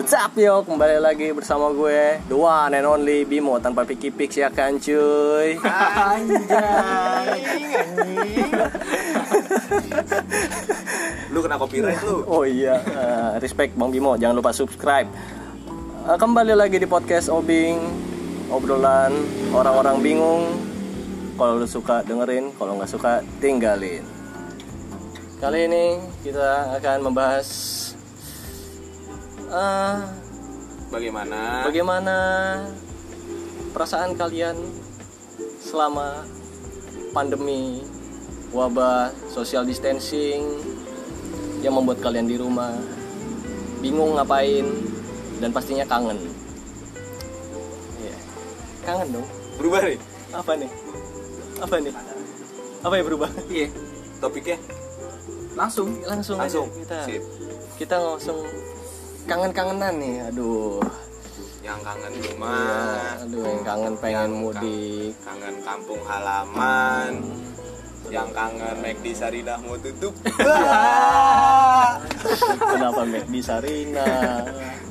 What's up yo, kembali lagi bersama gue The one and only Bimo tanpa piki pix ya kan cuy? Lu kena copyright lu. Oh iya, eh, respect Bang Bimo, jangan lupa subscribe. Eh, Kembali lagi di podcast Obing. Obrolan orang-orang bingung. Kalau lu suka dengerin, kalau nggak suka tinggalin. Kali ini kita akan membahas eh, Bagaimana? Bagaimana perasaan kalian selama pandemi wabah social distancing yang membuat kalian di rumah bingung ngapain dan pastinya kangen. Iya. Kangen dong. Berubah nih Apa nih? Apa nih? Apa yang berubah? Iya, topiknya. langsung. Langsung, aja Langsung. kita. Sip. Kita langsung kangen-kangenan nih. Aduh. Yang kangen Iya, rumah, aduh yang kangen pengen Yang mudik. kangen kampung halaman, yang kangen McD Sarinah mau tutup. Kenapa McD Sarina?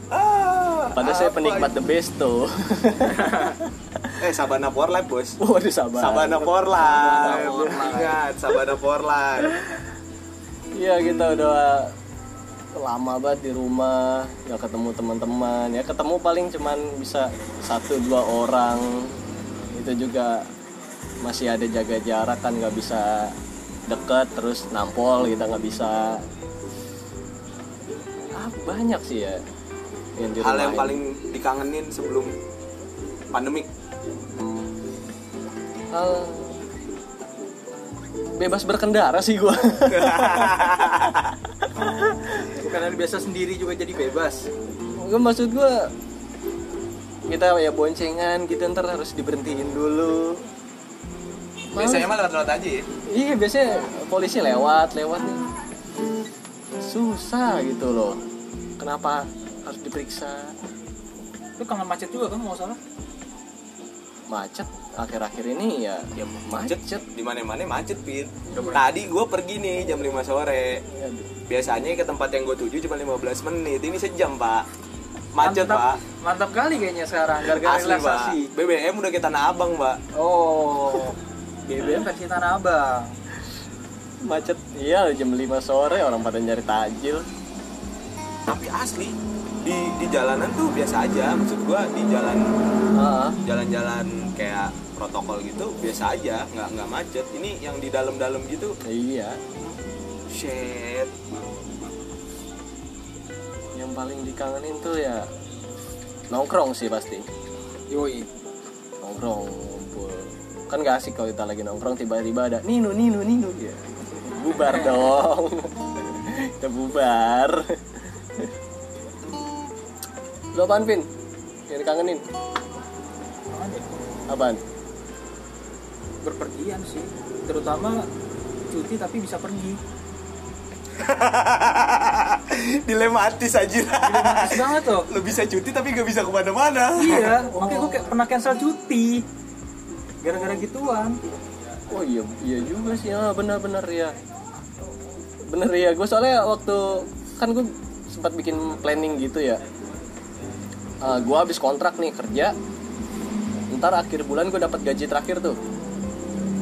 Ah, Padahal saya penikmat the best tuh. Eh, Sabana Power Life, Bos. Waduh sabar. Sabana Power Life. Power Life. Ingat, Sabana Power Life. Iya kita udah lama banget di rumah nggak ketemu teman-teman. Ya ketemu paling cuman bisa satu dua orang. Itu juga masih ada jaga jarak kan nggak bisa deket terus nampol kita nggak bisa. Ah, banyak sih ya yang di Hal yang paling dikangenin sebelum pandemik. hal bebas berkendara sih gua Karena biasa sendiri juga jadi bebas. Gue maksud gue kita ya boncengan gitu ntar harus diberhentiin dulu. Biasanya mah lewat-lewat aja ya. Iya biasanya polisi lewat lewat nih. Susah gitu loh. Kenapa harus diperiksa? Lu kangen macet juga kan nggak salah. Macet akhir-akhir ini ya Ya macet. macet, di mana-mana macet, Pin. Tadi gue pergi nih jam 5 sore. Aduh. Biasanya ke tempat yang gue tuju cuma 15 menit. Ini sejam, Pak. Macet, mantap, Pak. Mantap kali kayaknya sekarang gara-gara Asli, relaksasi. Pak. BBM udah ke Tanah Abang, Pak. Oh. BBM versi Tanah Abang. Macet. Iya jam 5 sore orang pada nyari tajil. Tapi asli di di jalanan tuh biasa aja. Maksud gue di jalan jalan-jalan kayak protokol gitu biasa aja, nggak nggak macet. Ini yang di dalam-dalam gitu, iya. shit. Yang paling dikangenin tuh ya nongkrong sih pasti. Yoi. nongkrong ngumpul kan gak asik kalau kita lagi nongkrong tiba-tiba ada Nino Nino Nino ya bubar dong kita bubar lo apaan Vin yang dikangenin Apaan Berpergian sih. Terutama cuti tapi bisa pergi. Dilematis aja. Pas banget tuh. Lo bisa cuti tapi nggak bisa ke mana-mana. Iya, makanya gue kayak pernah cancel cuti. Gara-gara gituan. oh iya iya juga sih ah benar-benar ya bener ya gue soalnya waktu kan gue sempat bikin planning gitu ya Ah, gue habis kontrak nih kerja. Ntar akhir bulan gue dapat gaji terakhir tuh.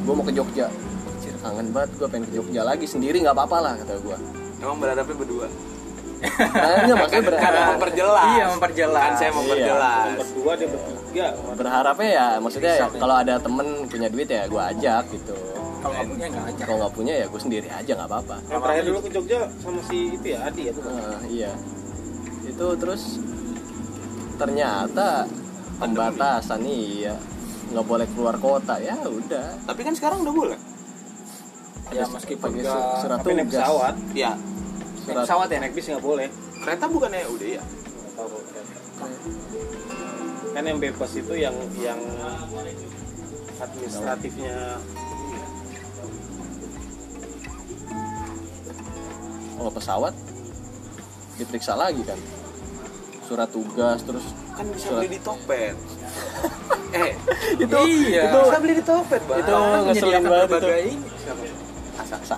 Gue mau ke Jogja. Anjir, kangen banget gue pengen ke Jogja lagi sendiri nggak apa-apa lah kata gue Emang berhadapnya berdua. nah, enggak, makanya Karena berharap. memperjelas. Iya, memperjelas. Kan saya memperjelas. berdua dia bertiga. berharapnya ya maksudnya ya, kalau ada temen punya duit ya gue ajak gitu. Kalau nggak punya nggak aja. kalau nggak punya ya gue sendiri aja nggak apa-apa. Yang terakhir dulu ke Jogja sama si itu ya Adi ya tuh. Nah, iya. Itu terus ternyata pembatasan iya. Nggak boleh keluar kota ya udah. Tapi kan sekarang udah boleh. Ya meskipun pakai nggak su- surat tapi naik pesawat. Ya, naik surat pesawat ya naik bis nggak boleh. Kereta bukannya udah ya? Tahu kan. kan yang bebas itu yang yang administratifnya. Kalau pesawat diperiksa lagi kan surat tugas terus Kan bisa Surat. beli di Tokped. eh, itu Iya. itu bisa beli di Topet bang itu Kan ngeselin menyediakan banget itu ini. asa asa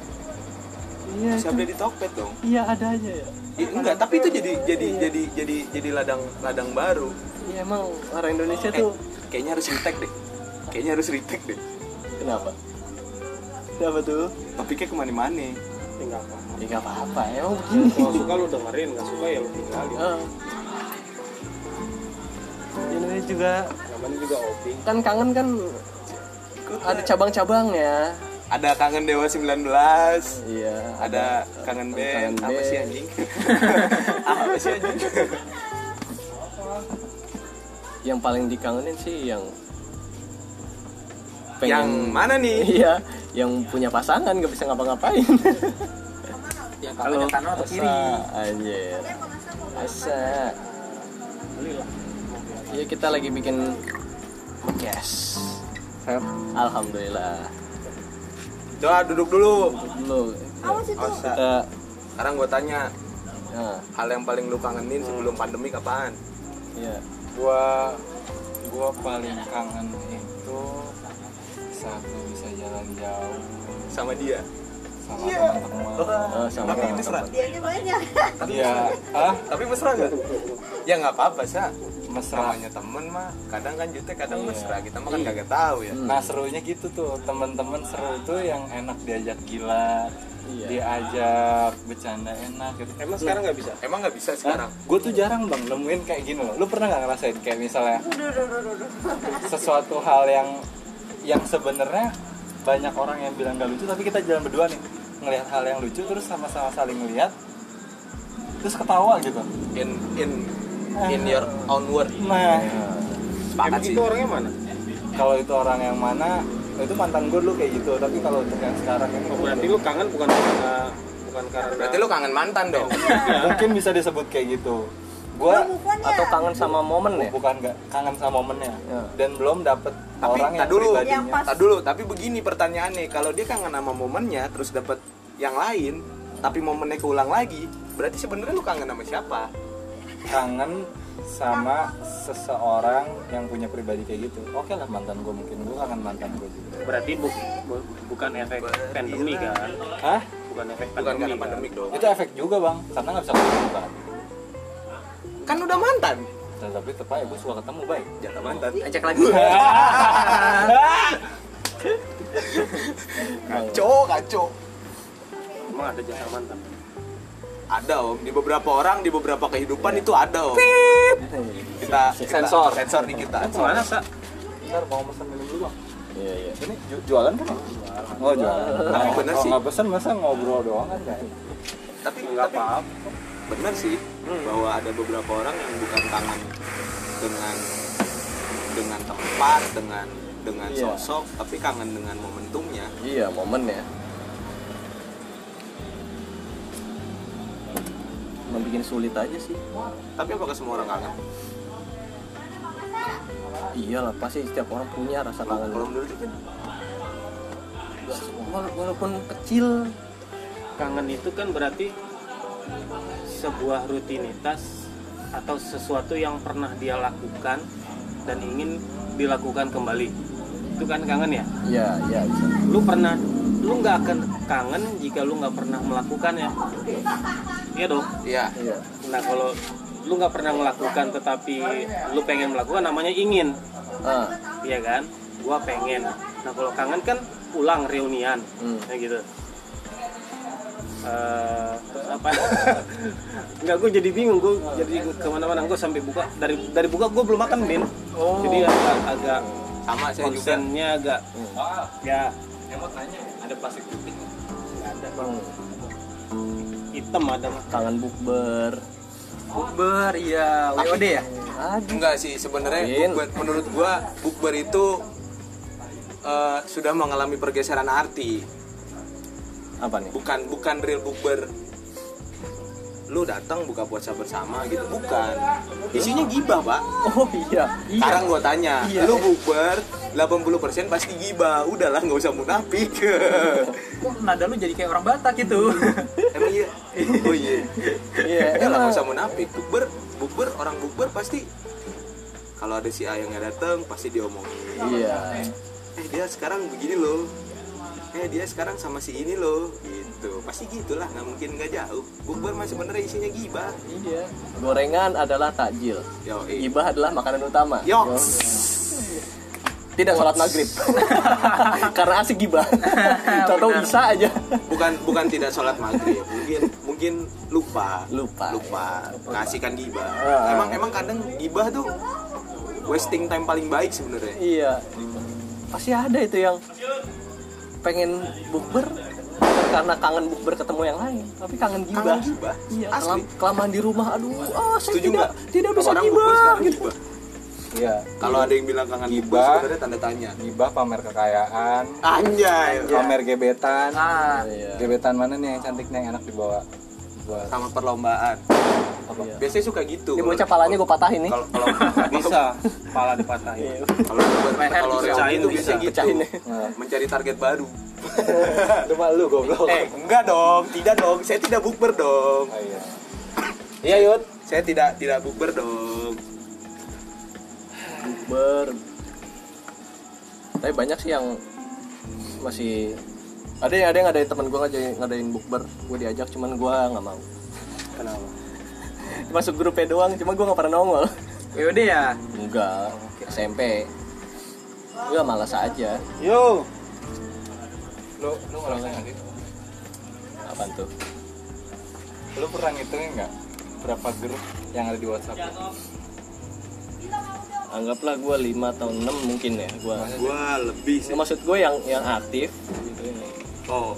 Iya, Bisa itu- beli di Tokped dong. Iya ada aja ya. Ya, enggak, tapi itu jadi jadi jadi jadi jadi ladang ladang baru. Iya emang orang Indonesia Eh, tuh kayaknya harus retake deh. Kayaknya harus retake deh. kenapa? Kenapa tuh? Topiknya ke mana-mana. Ya nggak apa-apa. Ya nggak apa-apa, emang begini. Kalau suka lu dengerin, nggak suka ya lu tinggalin. Ah. Indonesia juga Namanya juga oping. kan kangen kan ada cabang-cabangnya. Ada kangen Dewa 19. Iya. Ada kangen band. Kangen Apa band. sih anjing? Apa sih anjing? Yang paling dikangenin sih yang Yang mana nih? Iya, yang punya pasangan nggak bisa ngapa-ngapain. Yang Halo. kanan atau kiri? Anjir. Asa. Iya kita lagi bikin podcast. Alhamdulillah. Doa duduk dulu. Dulu Awas, kita Sekarang gue tanya, nah, hal yang paling lu kangenin sebelum pandemi apaan? iya. gua gua paling kangen itu saat bisa jalan jauh Sama dia. Sama teman-teman Oh, sama Tapi mesra. dia ah Tapi mesra gak? Ya nggak apa-apa, Sa. mesra Namanya temen mah, kadang kan jutek, kadang Iya. mesra. Kita mah kan kagak tahu ya. Hmm. nah serunya gitu tuh teman-teman seru itu yang enak diajak gila Iya. diajak bercanda enak gitu Emang sekarang nggak bisa? Emang nggak bisa sekarang? gue tuh jarang bang nemuin kayak gini loh lu pernah nggak ngerasain kayak misalnya sesuatu hal yang yang sebenarnya banyak orang yang bilang gak lucu tapi kita jalan berdua nih ngelihat hal yang lucu terus sama-sama saling ngelihat terus ketawa gitu In in in your own word. nah Sepakat sih. itu orangnya mana? kalau itu orang yang mana itu mantan gue dulu kayak gitu tapi kalau untuk yang sekarang ini Oh, berarti lu kangen bukan karena bukan karena Berarti lu kangen mantan dong. mungkin bisa disebut kayak gitu gue Atau kangen sama momen ya? bukan nggak kangen sama momennya Ya. dan belum dapet Tapi orang yang tak dulu, pribadinya tak dulu. Tapi begini pertanyaannya, kalau dia kangen sama momennya, terus dapat yang lain, tapi momennya keulang lagi, berarti sebenarnya lu kangen sama siapa? kangen sama seseorang yang punya pribadi kayak gitu oke lah mantan gue mungkin gue kangen mantan gue juga berarti bu, bu- bukan efek pandemi kan? Hah? Bukan efek Bukan pandemi karena kan? pandemik dong. itu efek juga bang karena nggak bisa ketemu kan udah mantan. Dan tapi tetap aja gue suka ketemu baik Jatah mantan. Ajak lagi. Kacau, kacau. Emang ada jasa mantan? Ada om, di beberapa orang, di beberapa kehidupan itu ada om. Kita, kita Sensor. sensor di kita. Mana sa? ntar mau pesen minum dulu bang Iya, iya. ini ju- jualan kan oh jualan Tapi Nah, bener kalau sih. nggak pesen masa ngobrol doang kan Tapi Nggak tapi apa-apa. Bener sih bahwa ada beberapa orang yang bukan kangen dengan dengan tempat, dengan dengan Iya. sosok, tapi kangen dengan momentumnya. Iya, momen ya. Bikin sulit aja sih. Tapi apakah semua orang kangen? Iyalah, pasti setiap orang punya rasa kangen. Kalau menurut itu Wala- Walaupun kecil, Kangen itu kan berarti sebuah rutinitas atau sesuatu yang pernah dia lakukan dan ingin dilakukan kembali. Itu kan kangen ya? iya, iya bisa. Lu pernah lu nggak akan kangen jika lu nggak pernah melakukannya. Iya dong. Iya. Iya. Nah kalau lu nggak pernah melakukan tetapi lu pengen melakukan namanya ingin, iya kan? Gua pengen. Nah kalau kangen kan pulang reunian, Hmm. kayak gitu. Eh, terus apa? Nggak, gue jadi bingung. Gue jadi ke mana-mana. Gue sampai buka dari dari buka gue belum makan bin. Oh. Jadi agak, agak Sama saya juga. konsennya agak ya yang mau tanya ada plastik putih nggak? ada. Bang, Hitam ada kangen bukber. Bukber, iya, WOD ya? Aduh. Enggak sih, sebenarnya bukber- menurut gua bukber itu eh, sudah mengalami pergeseran arti. Apa nih? Bukan bukan real bukber. Lu datang buka puasa bersama gitu, bukan. Isinya gibah, Pak. Oh iya. Iya. Sekarang gua tanya, Iya. lu bukber 80% pasti gibah. Udahlah nggak usah munafik. Kok nada lu jadi kayak orang Batak gitu? Emang iya? Oh iya. Iya, Udah lah emang. nggak usah munafik. Bukber, bukber orang bukber pasti kalau ada si A yang nggak datang pasti diomongin. Iya. Eh dia sekarang begini loh. Eh dia sekarang sama si ini loh. Gitu. Pasti gitulah, nggak mungkin nggak jauh. Bukber masih sebenarnya isinya gibah. Iya. Gorengan adalah takjil. Yo, Gibah adalah makanan utama. Yo. Tidak sholat maghrib. Karena asik gibah. Tahu bisa aja. bukan bukan tidak sholat maghrib, mungkin mungkin lupa. Lupa. Lupa. Kasihkan gibah. Ah. Emang emang kadang gibah tuh wasting time paling baik sebenarnya. Iya. Pasti ada itu yang pengen bukber bukan karena kangen bukber ketemu yang lain, tapi kangen gibah. Kangen gibah. Iya, Asli. kelam- kelamaan di rumah. Aduh, ah saya Setuju tidak nggak? tidak bisa Orang gibah gitu. gibah. Iya. Kalau ada yang bilang kangen gibah, Gibah. sebenarnya tanda tanya. Gibah pamer kekayaan, Anjay. pamer gebetan. ah Iya. Gebetan mana nih yang cantik nih yang enak dibawa buat Sama perlombaan. apa? Iya. Biasanya suka gitu. Ini bocah palanya gue patahin nih. Kalau kalau bisa pala dipatahin Iya. kalau Leher kalau reuni itu bisa. biasanya gitu. Pecahin deh. Mencari target baru. Cuma lu goblok. Eh, enggak dong, tidak dong. Saya tidak bukber dong. Oh, iya. Iya, Yud. Saya tidak tidak bukber dong. bukber tapi banyak sih yang masih ada yang ada yang ngadain teman gue ngadain ngadain bukber. Gue diajak cuman gue nggak mau. Kenapa? masuk grupnya doang cuma gue nggak pernah nongol. Yaudah ya? Enggak. SMP gue malas aja. Yo. Lu lu ngerasain nggak sih? apa tuh? Lu pernah ngitungin nggak berapa grup yang ada di WhatsApp? anggaplah gue 5 atau 6 mungkin ya gue Gua lebih sih. maksud gue yang yang aktif gitu ini Oh,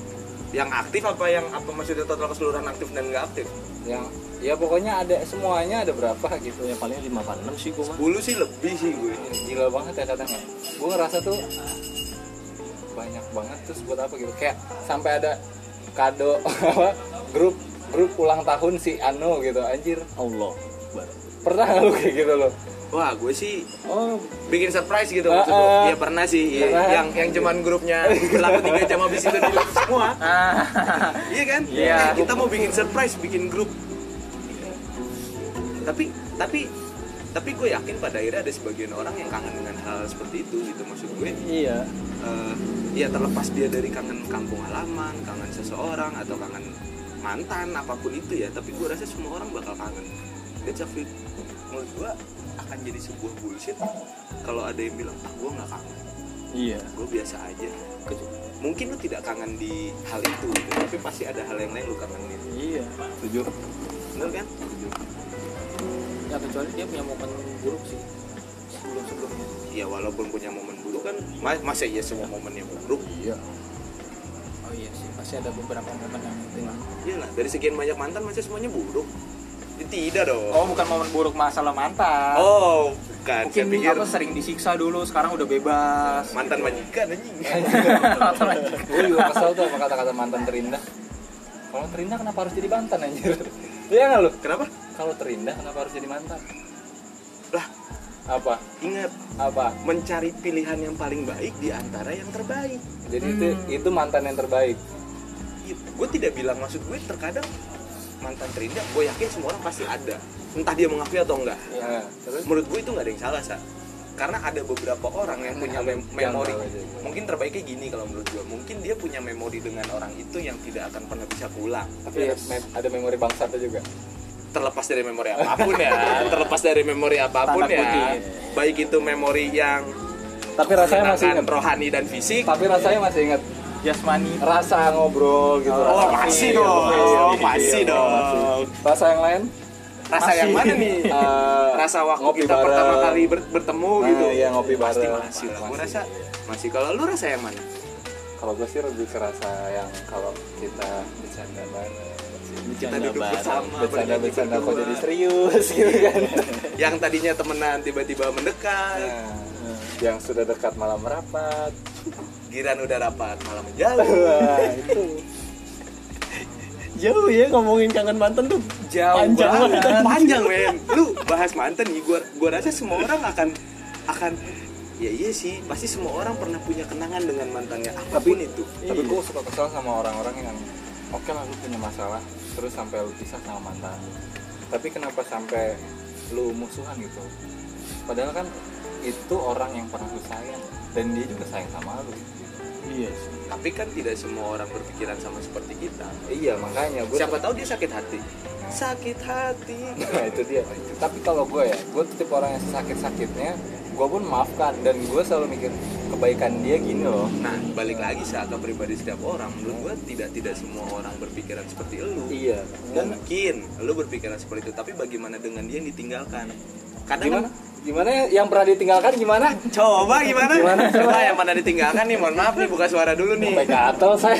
yang aktif apa yang apa maksudnya total keseluruhan aktif dan nggak aktif? Yang ya pokoknya ada semuanya ada berapa gitu. Ya paling 5 apa 6 sih gue 10 sih lebih sih gue. gila banget ya kadang ya gue ngerasa tuh banyak banget terus buat apa gitu. Kayak sampai ada kado apa grup grup ulang tahun si Ano gitu. Anjir. Allah. Pernah nggak lu kayak gitu loh Wah, gue sih oh bikin surprise gitu lu. ah. Iya pernah sih, iya. Pernah. yang yang cuman grupnya berlaku 3 jam habis itu di semua. ah Iya kan? Iya. Eh, kita mau bikin surprise, bikin grup. Tapi tapi tapi gue yakin pada akhirnya ada sebagian orang yang kangen dengan hal seperti itu gitu maksud gue. iya eh, ya terlepas dia dari kangen kampung halaman, kangen seseorang atau kangen mantan apa pun itu ya, tapi gue rasa semua orang bakal kangen. That's a fit. Menurut gue akan jadi sebuah bullshit kalau ada yang bilang ah gue nggak kangen, iya gue biasa aja. Mungkin lu tidak kangen di hal itu, gitu, tapi pasti ada hal yang lain lu kangenin. iya setuju Bener kan? ya kecuali dia punya momen buruk sih sebelum sebelumnya Ya walaupun punya momen buruk kan, ma- masa iya semua momennya buruk? iya oh iya sih pasti ada beberapa momen yang penting lah Iyalah, dari sekian banyak mantan masa semuanya buruk? Ya, tidak dong. oh bukan momen buruk masalah mantan. Oh, bukan. mungkin Saya pikir apa sering disiksa dulu sekarang udah bebas. Mantan majikan anjing. gue juga kesel tuh sama kata-kata mantan terindah. Kalau terindah kenapa harus jadi mantan anjir? Iya nggak lu? Kenapa? kalau terindah kenapa harus jadi mantan? Lah, apa? Ingat. Apa? Mencari pilihan yang paling baik di antara yang terbaik. jadi itu itu mantan yang terbaik. Gue tidak bilang maksud gue terkadang mantan terindah, gue yakin semua orang pasti ada. Entah dia mengakui atau enggak. ya, terus Menurut gue itu nggak ada yang salah, Sa. Karena ada beberapa orang yang punya mem- memori. Aja. Mungkin terbaiknya gini kalau menurut gue. Mungkin dia punya memori dengan orang itu yang tidak akan pernah bisa pulang. tapi me- ada memori bangsatnya juga terlepas dari memori apa pun ya terlepas dari memori apa pun Tanda ya kutip. baik itu memori yang tapi rasanya masih inget rohani dan fisik tapi rasanya masih inget jasmani. Rasa ngobrol gitu oh rasa masih feel, dong. iya, masih iya, dong. masih. rasa yang lain? Rasa yang mana nih? Eh, rasa waktu ngopi kita bareng. pertama kali ber- bertemu Nah, gitu. iya, ngopi pasti bareng. masih lah gue Masih. rasa masih. Kalau lu rasa yang mana? Kalau gue sih lebih kerasa yang kalau kita bercanda bareng. Kita duduk bersama bercanda bernyanyi bercanda kok jadi serius gitu kan. Yang tadinya temenan tiba-tiba mendekat. Nah, yang sudah dekat malam merapat giran udah rapat malah menjauh wah itu. Jauh ya ngomongin kangen mantan tuh. Jauh Panjang banget. banget. panjang men. Lu bahas mantan nih gua gua rasa semua orang akan akan ya iya sih pasti semua orang pernah punya kenangan dengan mantannya apa pun itu. tapi gue suka kesel sama orang-orang yang oke lah lu punya masalah terus sampai lu pisah sama mantan tapi kenapa sampai lu musuhan gitu? Padahal kan itu orang yang pernah lu sayang dan dia juga sayang sama lu iya sih. Tapi kan tidak semua orang berpikiran sama seperti kita. Iya makanya gue siapa tahu dia sakit hati. Sakit hati. Nah itu dia. Tapi kalau gue ya gue tipe orang yang sakit sakitnya gue pun maafkan. Dan gue selalu mikir kebaikan dia gini loh. Nah balik lagi sih ke pribadi setiap orang. Menurut gua tidak tidak semua orang berpikiran seperti elu iya. Dan mungkin lu berpikiran seperti itu. Tapi bagaimana dengan dia yang ditinggalkan? Kadang gimana gimana ya? yang pernah ditinggalkan gimana? Coba gimana? Gimana? coba yang mana ditinggalkan nih mohon maaf nih buka suara dulu nih. Sampai gatel saya.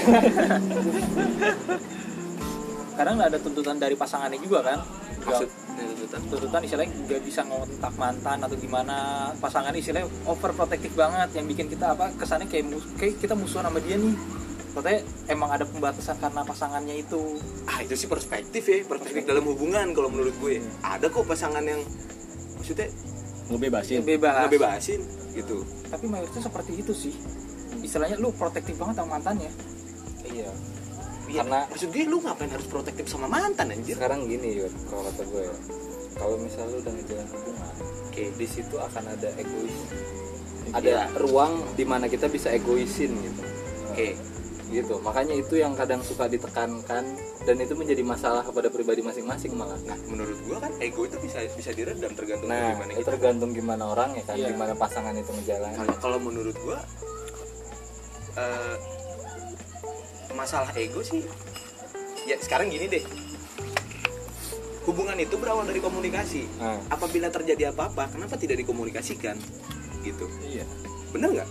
Kadang ada tuntutan dari pasangannya juga kan? Maksud tuntutan. Istilahnya nggak bisa ngontak mantan atau gimana. Pasangan istilahnya overprotective banget yang bikin kita apa kesannya kayak mus- kayak kita musuhan sama dia nih. Katanya emang ada pembatasan karena pasangannya itu. Ah itu sih perspektif ya perspektif dalam hubungan kalau menurut gue. Ada kok pasangan yang maksudnya ngebebasin. Bebas ngebebasin gitu. Tapi mayoritas seperti itu sih. Istilahnya lu protektif banget sama mantannya. Iya. Iya, Karena- maksud gue lu ngapain harus protektif sama mantan anjir? Sekarang gini Yur kalau kata gue ya. Kalau misalnya lu udah ngejalan hubungan oke di situ akan ada egois. Iya. ada ruang di mana kita bisa egoisin gitu. Oke gitu. Makanya itu yang kadang suka ditekankan dan itu menjadi masalah kepada pribadi masing-masing malah nah menurut gua kan ego itu bisa bisa diredam tergantung nah bagaimana itu kita. tergantung gimana orang ya kan Iya. gimana pasangan itu ngejalanin kalau kalau menurut gua eh, masalah ego sih ya sekarang gini deh. Hubungan itu berawal dari komunikasi. Nah, apabila terjadi apa-apa kenapa tidak dikomunikasikan? Gitu. Iya. Bener nggak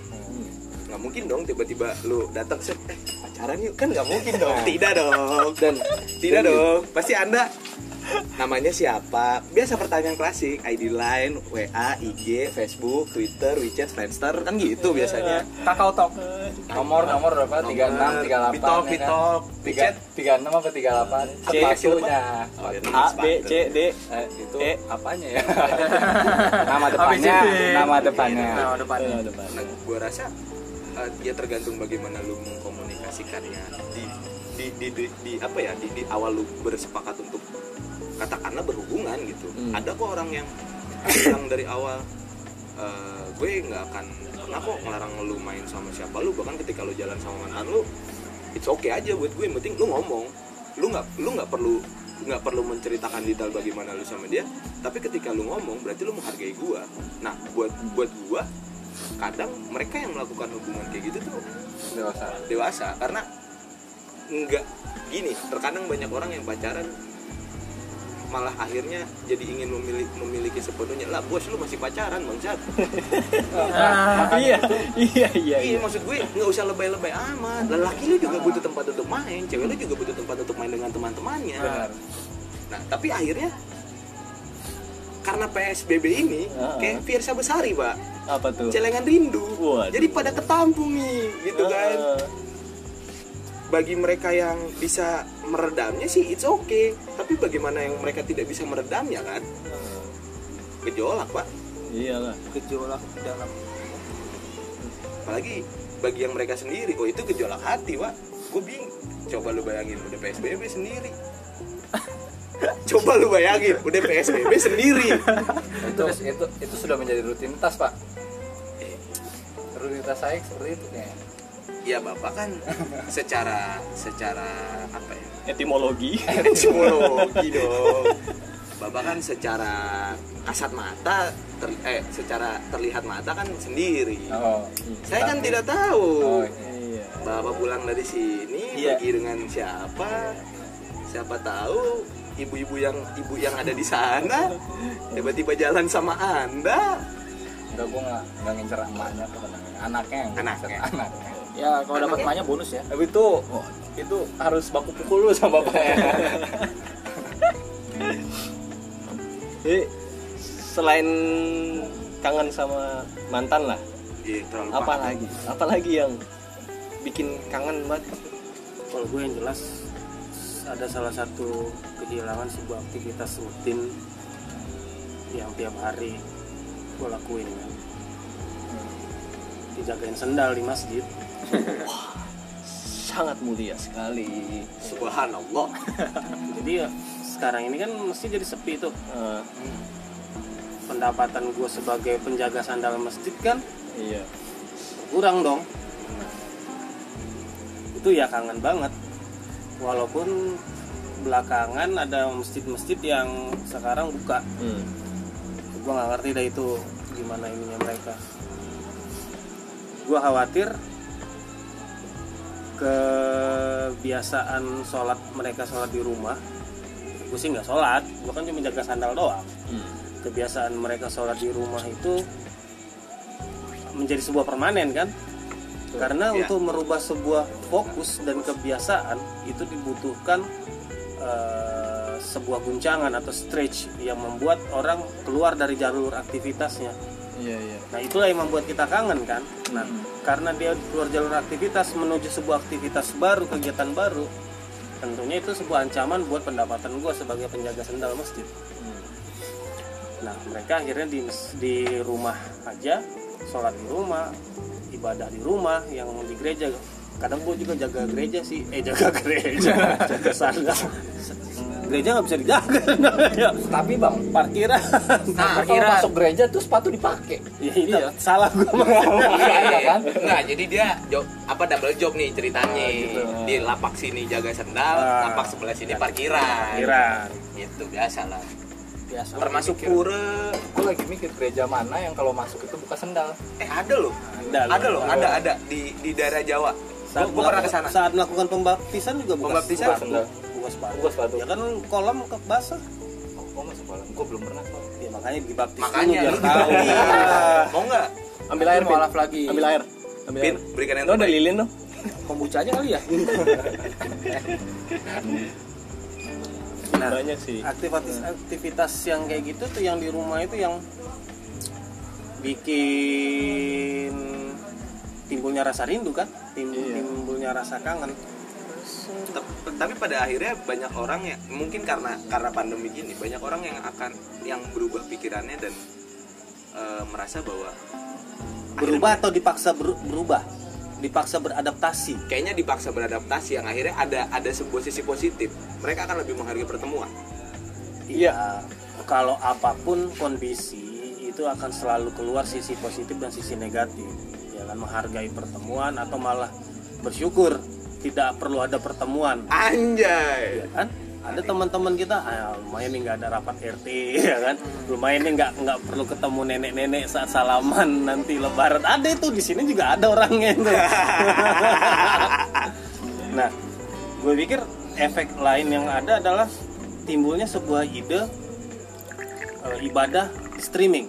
nggak mungkin dong tiba-tiba lu datang set eh pacaran yuk. Kan nggak mungkin dong. Tidak dong. Dan tidak dong. Pasti anda. Namanya siapa? Biasa pertanyaan klasik. ID line WA IG Facebook Twitter WeChat Friendster. Kan gitu biasanya. Kakao talk. Nomor nomor berapa? Tiga enam tiga delapan Bitalk Bitalk tiga tiga enam apa tiga delapan? C, sepatunya Oh, ya, A B C D. Eh, itu E. apanya ya? Nama depannya nama depannya. Nah depannya. Iya, depan. Nah, gua rasa eh, ya tergantung bagaimana lu mengkomunikasikannya. Di di di, di, di apa ya? Di, di awal lu bersepakat untuk katakanlah berhubungan gitu. Hmm. Ada kok orang yang bilang dari awal eh, gue nggak akan pernah kok ngelarang lu main sama siapa. Lu bahkan ketika lu jalan sama mantan lu it's okay aja buat gue yang penting lu ngomong. Lu nggak lu nggak perlu nggak perlu menceritakan detail bagaimana lu sama dia. Tapi ketika lu ngomong berarti lu menghargai gua. Nah buat buat gua kadang mereka yang melakukan hubungan kayak gitu tuh dewasa. Dewasa karena nggak gini terkadang banyak orang yang pacaran malah akhirnya jadi ingin memiliki, memiliki sepenuhnya. Lah bos lu masih pacaran bangsat. Iya iya iya iya maksud gue nggak usah lebay-lebay amat. Lelaki lu juga butuh tempat untuk main cewek lu juga butuh tempat untuk main dengan teman-temannya. Nah tapi akhirnya karena PSBB ini Heeh. kayak Fiersa Besari pak. Apa tuh? Celengan rindu. Waduh. jadi pada ketampung nih gitu kan. Eh, bagi mereka yang bisa meredamnya sih it's okay. Tapi bagaimana yang mereka tidak bisa meredamnya kan? Gejolak pak. Iyalah. Gejolak dalam apalagi bagi yang mereka sendiri oh itu gejolak hati pak. Gue bingung. Coba lu bayangin udah psbb sendiri coba lu bayangin udah psbb sendiri. Itu itu itu sudah menjadi rutinitas pak. Eh, rutinitas saya seperti itu kayaknya ya bapak kan secara secara apa ya? Etimologi. Etimologi dong. Bapak kan secara kasat mata ter- eh secara terlihat mata kan sendiri. Oh saya kan tapi- tidak tahu. Oh iya. iya. Bapak pulang dari sini Iya. pergi dengan siapa? Siapa tahu ibu-ibu yang ibu yang ada di sana tiba-tiba jalan sama Anda. enggak gua nggak nggak ngincer emaknya namanya anaknya yang Anaknya. anaknya. Ya kalau dapat emaknya bonus ya. Tapi itu itu harus baku pukul lu sama bapaknya. Jadi selain kangen sama mantan lah Iya, apa lagi? Apa lagi yang bikin kangen banget? Kalau gue yang jelas ada salah satu kehilangan sebuah aktivitas rutin yang tiap hari gue lakuin kan. Dijagain sendal di masjid. Sangat mulia sekali. Subhanallah. jadi ya sekarang ini kan mesti jadi sepi tuh. Eh, pendapatan gue sebagai penjaga sandal masjid kan iya. kurang dong. Itu ya kangen banget walaupun belakangan ada masjid-masjid yang sekarang buka. Hmm. gue nggak ngerti dah itu gimana ininya mereka. Gue khawatir kebiasaan sholat mereka sholat di rumah gue sih nggak sholat. Gue kan cuma jaga sandal doang. Hmm. kebiasaan mereka sholat di rumah itu menjadi sebuah permanen kan karena Iya. untuk merubah sebuah fokus dan kebiasaan itu dibutuhkan eh, sebuah guncangan atau stretch yang membuat orang keluar dari jalur aktivitasnya. Iya iya. nah itulah yang membuat kita kangen kan? Nah karena dia keluar jalur aktivitas menuju sebuah aktivitas baru kegiatan baru tentunya itu sebuah ancaman buat pendapatan gue sebagai penjaga sendal masjid. Nah, mereka akhirnya di di rumah aja, sholat di rumah, ibadah di rumah, yang di gereja. Kadang gue juga jaga gereja sih, eh jaga gereja, jaga sandal. Gereja nggak bisa dijaga, ya. Tapi bang, parkiran. nah, kalau masuk gereja tuh sepatu dipakai. Ya, itu salah gue. Iya kan? Enggak, jadi dia job apa double job nih ceritanya. gitu. Di lapak sini jaga sendal, Ah. lapak sebelah sini parkiran. Parkiran. Itu biasa lah. Biasa. Termasuk pura. Gue lagi mikir gereja mana yang kalau masuk itu buka sendal. Eh ada loh. Ada, Ada loh, ada ada di di daerah Jawa. Saat, Gue pernah ke melakukan- sana. saat melakukan pembaptisan juga buka Pembaptisan? buka. Sendal. Buka sepatu. Buka sepatu. Ya kan kolam ke basah. Oh masuk kolam, gue belum pernah. Ya makanya dibaptis Makanya lu tahu. Mau nggak? Ambil air, Pin. mualaf lagi Ambil air. Ambil air. Berikan yang Lo ada terbaik. lilin lo? kombucha aja kali ya Nah, Banyak sih. aktivitas aktivitas yang kayak gitu tuh yang di rumah itu yang bikin timbulnya rasa rindu kan Tim- Iya. timbulnya rasa kangen tapi pada akhirnya banyak orang yang mungkin karena karena pandemi gini banyak orang yang akan yang berubah pikirannya dan eh, merasa bahwa berubah atau dipaksa ber- berubah dipaksa beradaptasi kayaknya dipaksa beradaptasi yang akhirnya ada ada sebuah sisi positif mereka akan lebih menghargai pertemuan Iya. Kalau apa pun kondisi itu akan selalu keluar sisi positif dan sisi negatif. Ya kan menghargai pertemuan atau malah bersyukur tidak perlu ada pertemuan. anjay Ya kan? Ada teman-teman kita, ah, lumayan nih nggak ada rapat RT, ya kan? Lumayan nih nggak nggak perlu ketemu nenek-nenek saat salaman nanti Lebaran. Ada itu di sini juga ada orangnya itu. nah, gue pikir efek lain yang ada adalah timbulnya sebuah ide eh, ibadah streaming.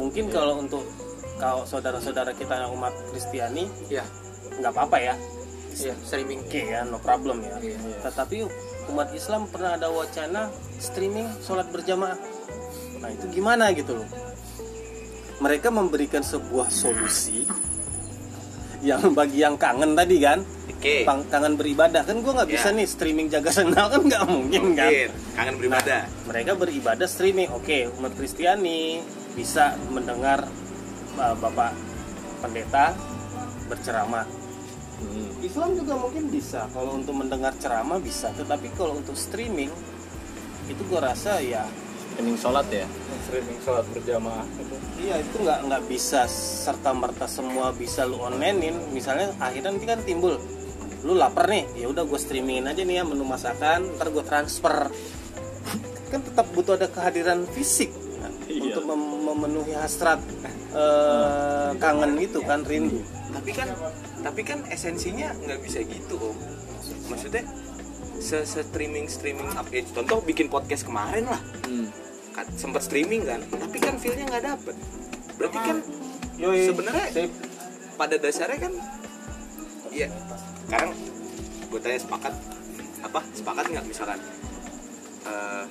Mungkin kalau untuk kalau saudara-saudara kita yang umat Kristiani Iya, nggak apa-apa ya, iya, streaming. oke ya, no problem ya. Iya. Tetapi umat Islam pernah ada wacana streaming sholat berjamaah. Nah itu gimana gitu loh? Mereka memberikan sebuah solusi yang bagi yang kangen tadi kan, oke Pang- kangen beribadah kan gue nggak bisa Ya. nih streaming jaga sendal kan nggak mungkin kan. mungkin kangen beribadah Mereka beribadah streaming. Oke, umat Kristiani bisa mendengar uh, Bapak pendeta berceramah. Hmm. Islam juga mungkin bisa. Kalau untuk mendengar ceramah bisa, tetapi kalau untuk streaming itu gue rasa ya Streaming sholat ya. Streaming sholat berjamaah itu. iya itu nggak nggak bisa serta merta semua bisa lu onlinein. Misalnya akhirnya nanti kan timbul lu lapar nih, ya udah gue streamingin aja nih ya menu masakan, ntar gue transfer. Kan tetap butuh ada kehadiran fisik Iya. untuk mem- memenuhi hasrat eh, kangen itu kan rindu. tapi kan tapi kan esensinya nggak bisa gitu om maksudnya se streaming streaming update contoh bikin podcast kemarin lah Hmm. kan sempat streaming kan tapi kan feelnya nggak dapet berarti kan sebenarnya pada dasarnya kan iya sekarang gue tanya sepakat apa sepakat nggak misalkan eh,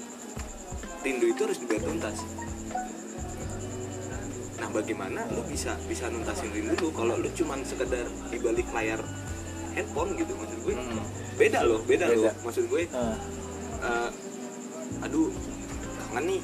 rindu itu harus dibayar tuntas nah bagaimana lu bisa bisa nuntasin rindu lu kalau lu cuman sekedar di balik layar handphone gitu maksud gue Hmm. beda loh beda, Beda. loh maksud gue Ah. eh, aduh kangen nih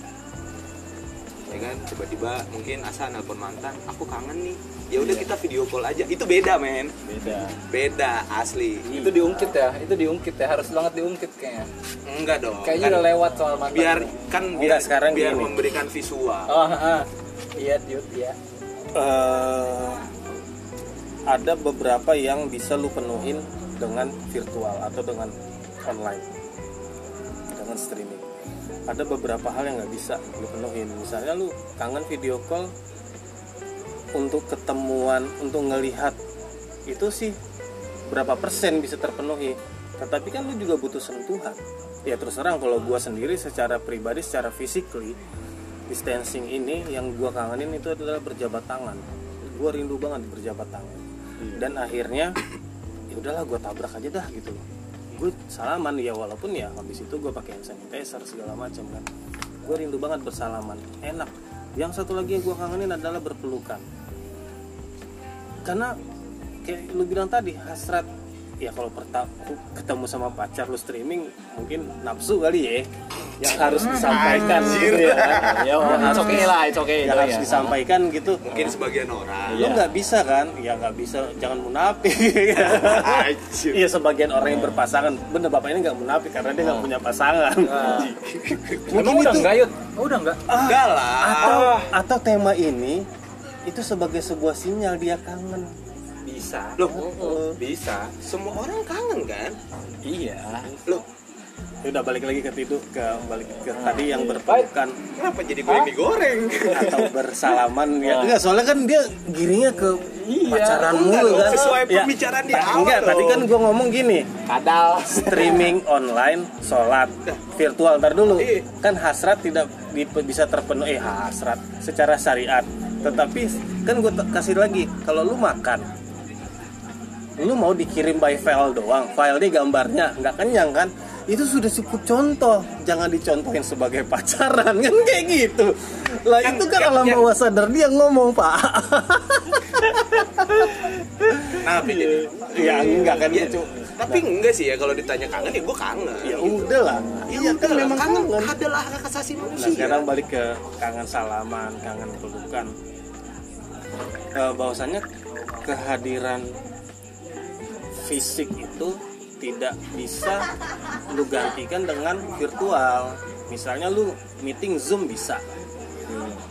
ya kan tiba-tiba mungkin asa nelpon mantan aku kangen nih ya udah kita video call aja itu beda men Beda. beda asli Itu diungkit ya, itu diungkit ya, harus banget diungkit kayaknya. enggak dong Kayaknya Kan udah lewat soal mantan. biar kan Enggak, biar sekarang biar gini. memberikan visual Oh, ah. Iya, Yud, iya. eh, ada beberapa yang bisa lu penuhin dengan virtual atau dengan online dengan streaming. Ada beberapa hal yang nggak bisa lu penuhin. Misalnya lu kangen video call untuk ketemuan untuk ngelihat itu sih berapa persen bisa terpenuhi. Tetapi kan lu juga butuh sentuhan. Ya terus terang kalau gua sendiri secara pribadi secara physically distancing ini yang gua kangenin itu adalah berjabat tangan. Gua rindu banget berjabat tangan. Dan akhirnya ya udahlah gua tabrak aja dah gitu loh. Gue salaman ya walaupun ya habis itu gue pakai hand sanitizer segala macam kan. Gue rindu banget bersalaman. Enak. Yang satu lagi yang gue kangenin adalah berpelukan. Karena kayak lu bilang tadi hasrat ya kalau pertama ketemu sama pacar lu streaming mungkin nafsu kali ya yang harus disampaikan gitu ya. Ya Yang it's okay lah it's okay yang itu harus ya. disampaikan gitu. Mungkin sebagian orang. Lu nggak bisa kan? Ya nggak bisa. Jangan munafik. Iya sebagian orang yang berpasangan. Bener bapak ini nggak munafik karena dia nggak punya pasangan. Mungkin udah itu. enggak oh, udah enggak enggak lah. atau atau tema ini itu sebagai sebuah sinyal dia kangen bisa. Loh bisa. Semua orang kangen kan? Iya. Loh. Ya udah balik lagi ke tidur ke balik ke tadi yang berpelukan. Kenapa jadi gue yang digoreng atau bersalaman ya? Enggak soalnya kan dia giringnya ke pacaran enggak mulu kan? sesuai Ya, pembicaraan di ta- awal enggak tadi kan gua ngomong gini. Kadal. Streaming online sholat. Virtual ntar dulu. Iya. kan hasrat tidak di- bisa terpenuhi. Eh hasrat secara syariat. Tetapi kan gue kasih lagi kalau lu makan lu mau dikirim by file doang file dia gambarnya nggak kenyang kan? Itu sudah cukup contoh. Jangan dicontohin sebagai pacaran kan? Kayak gitu. Lah itu kan alam bawah sadar dia ngomong pak. Nah jadi ya enggak kan? Iya. gitu tapi enggak sih ya kalau ditanya kangen ya gue kangen. Ya udah lah iya kan memang kangen kangen. adalah hak asasi Nah manusia. sekarang balik ke kangen salaman, kangen pelukan. Eh, bahwasannya kehadiran fisik itu tidak bisa lu gantikan dengan virtual. Misalnya lu meeting Zoom bisa.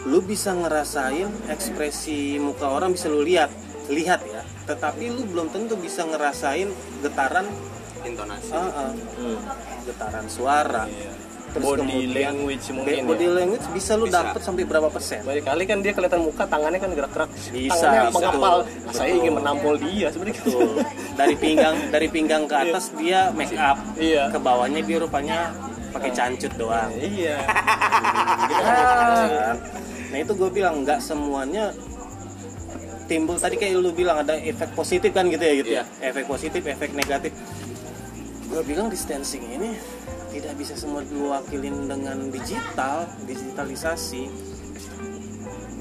Lu bisa ngerasain ekspresi muka orang bisa lu lihat, lihat ya. Tetapi lu belum tentu bisa ngerasain getaran intonasi ah, ah, getaran suara. Terus body kemudian- language mungkin body ya. language bisa lu Bisa. dapet sampai berapa persen? Banyak kali kan dia kelihatan muka tangannya kan gerak-gerak Bisa, tangannya bisa. mengepal Betul. saya ingin menampol dia sebenarnya gitu dari pinggang dari pinggang ke atas dia make up, Iya. ke bawahnya dia rupanya pakai cancut doang. iya? Nah itu gue bilang nggak semuanya timbul tadi kayak lu bilang ada efek positif kan gitu ya gitu ya efek positif efek negatif gue bilang distancing ini tidak bisa semua diwakilin dengan digital digitalisasi.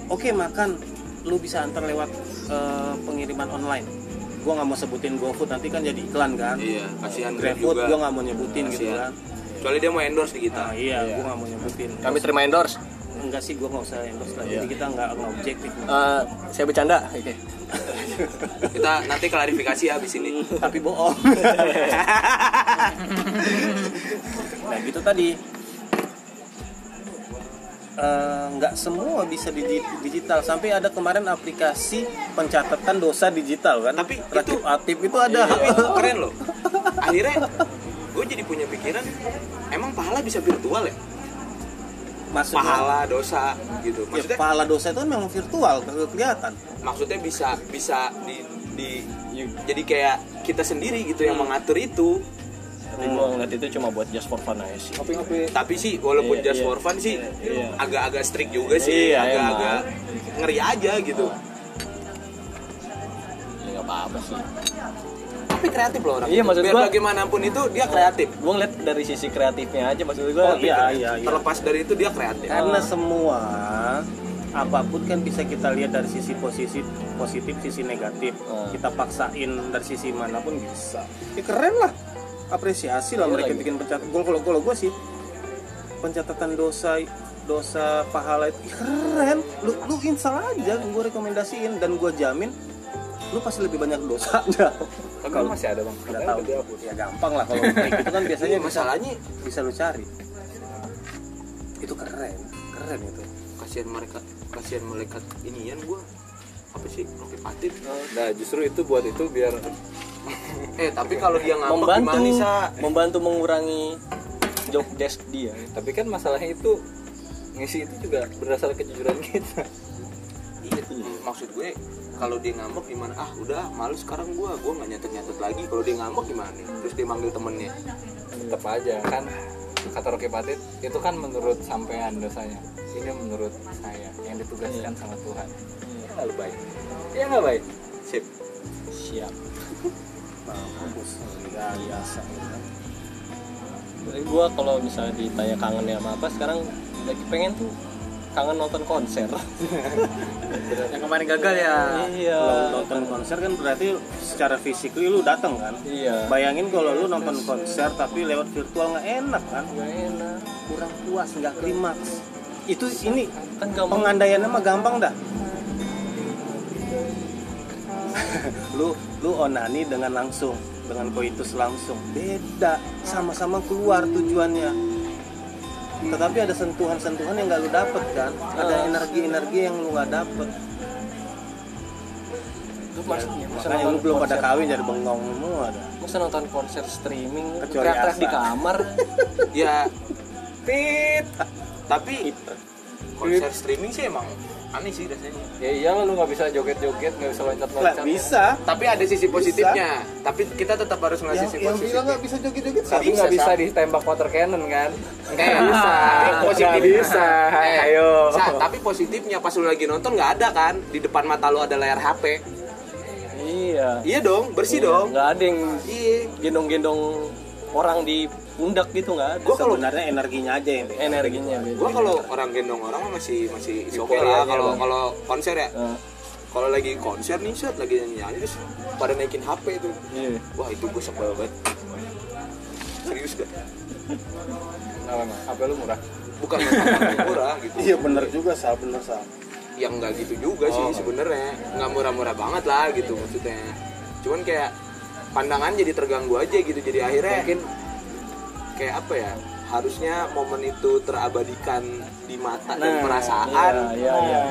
Oke makan. Lu bisa antar lewat eh, pengiriman online. Gue nggak mau sebutin GoFood nanti kan jadi iklan kan? Iya kasihan Grab GrabFood juga gue nggak mau nyebutin gitu Kasihan. kan? Soalnya dia mau endorse di kita. Nah, iya, gue nggak mau nyebutin. Kami terima endorse? Enggak sih gue nggak usah endorse lah Iya. jadi kita nggak nggak objektif. Eh, saya bercanda. Oke kita nanti klarifikasi habis ini. Tapi bohong. Nah gitu tadi. Eh, nggak semua bisa di digital. Sampai ada kemarin aplikasi pencatatan dosa digital kan? Tapi Rakib itu- Atip itu ada. Iya, keren loh. Akhirnya gue jadi punya pikiran emang pahala bisa virtual ya maksudnya pahala dosa gitu. Ya, maksudnya pahala dosa itu kan memang virtual kagak kelihatan. Maksudnya bisa bisa di, di jadi kayak kita sendiri gitu yang mengatur itu. Tapi gua ngeliat itu cuma buat just for fun aja sih. Tapi sih walaupun Iya, just iya. for fun sih Iya. agak-agak strict juga sih Iya, agak-agak ngeri aja gitu. Ya nggak apa-apa sih tapi kreatif loh orang Iya, itu. maksud biar gua- bagaimanapun itu dia kreatif. Gue ngeliat dari sisi kreatifnya aja maksud gue oh iya iya iya terlepas dari itu dia kreatif. Karena semua apa pun kan bisa kita lihat dari sisi posisi positif sisi negatif. Hmm. kita paksain dari sisi mana pun bisa. Ya keren lah. Apresiasi lah Iya mereka lagi. bikin pencatatan gua kalau gue sih pencatatan dosa dosa pahala itu keren. Lu lu install aja gue rekomendasiin dan gue jamin lu pasti lebih banyak dosanya. Kalau masih ada bang. Nggak tahu. ya gampang lah kalau kayak gitu kan biasanya Iya, masalahnya bisa lu cari. Itu keren keren itu. Kasihan mereka kasihan malaikat inian gua. Apa sih? Rocky Patit nah justru itu buat itu biar eh tapi kalau dia ngambek membantu gimana membantu mengurangi job desk dia. Tapi kan masalahnya itu ngisi itu juga berdasar kejujuran kita iya. Maksud gue kalau dia ngambek gimana? Ah udah malu sekarang gua. Gua nggak nyatet nyatet lagi. Kalau dia ngambek gimana nih? Terus dia manggil temennya. Tetap aja kan kata Rocky Patit itu kan menurut sampean dosanya ini menurut saya yang ditugaskan sama Tuhan. Ya nggak baik. Ya nggak baik. Sip. Siap. Mampus nggak biasa. Jadi gua kalau misalnya ditanya kangen ya sama apa sekarang lagi pengen tuh kangen nonton konser. Yang kemarin gagal ya? Iya. Kalau nonton konser kan berarti secara fisik lu datang kan? Iya. Bayangin kalau lu nonton konser tapi lewat virtual nggak enak kan? Gak enak. Kurang puas nggak klimaks. Itu ini kan gampang pengandaiannya mah gampang dah. Lu lu onani dengan langsung dengan koitus langsung. Beda sama-sama keluar tujuannya tetapi ada sentuhan-sentuhan yang gak lu dapet kan? Ada Ah. energi-energi yang lu nggak dapet. Lu masa makanya lu belum pada kawin jadi bengong semua ada. Masa nonton konser streaming Kecuali teriak-teriak di kamar. Ya. Tit tapi konser streaming sih emang aneh sih rasanya ya iyalah lu nggak bisa joget-joget nggak bisa nggak loncat-loncat bisa tapi ada sisi positifnya tapi kita tetap harus ngasih yang, sisi yang positifnya bilang nggak bisa joget-joget tapi Bisa, nggak bisa Sa. ditembak water cannon kan Eh, bisa. Tapi positif Nggak bisa. Eh, Ayo. Sa, tapi positifnya pas lu lagi nonton nggak ada kan di depan mata lu ada layar HP. iya Iya dong, bersih dong. nggak ada yang Iya. gendong-gendong orang di pundak gitu nggak ada Gua kalau sebenarnya energinya aja yang energinya beda. gua kalau orang gendong orang mah masih masih oke Euforianya, lah kalau kalau konser ya. Nah, Kalau lagi konser nih set lagi nyanyi nyanyi terus pada naikin HP itu. iya Wah itu gue sebel banget. Serius gak? Kenapa emang? HP lu murah Bukan masalah murah gitu. iya bener juga sah bener sah yang nggak gitu juga sih Oh. sebenarnya nggak murah-murah banget lah gitu maksudnya cuman kayak pandangan jadi terganggu aja gitu jadi akhirnya mungkin kayak apa ya harusnya momen itu terabadikan di mata dan Nah, perasaan. iya iya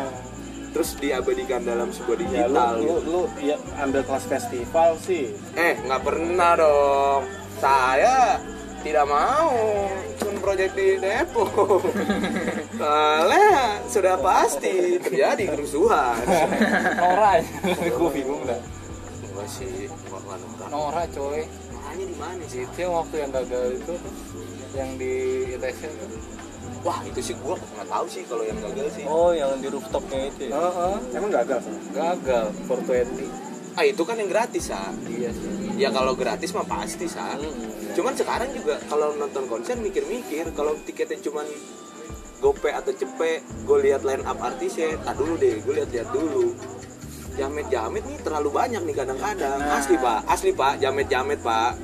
terus diabadikan dalam sebuah ya lu digital lu, gitu. lu ya ambil kelas festival sih. Eh nggak pernah dong. Saya tidak mau sun project di Depok soalnya sudah pasti terjadi kerusuhan. Nora gue bingung dah. Enggak sih enggak enggak enggak Nora coy Makanya di mana sih? itu yang waktu yang gagal itu yang di ITC tuh Wah itu sih gua nggak tahu sih kalau yang gagal sih. oh yang di rooftopnya itu ya Heeh, emang gagal sih gagal 420 Ah itu kan yang gratis ah. iya sih Ya kalau gratis mah pasti sah. Hmm. Cuman sekarang juga kalau nonton konser mikir-mikir kalau tiketnya cuman gope atau cepe, gue lihat line up artisnya, tak dulu deh, gue lihat-lihat dulu. Jamet-jamet nih terlalu banyak nih kadang-kadang. Asli pak, asli pak, jamet-jamet pak.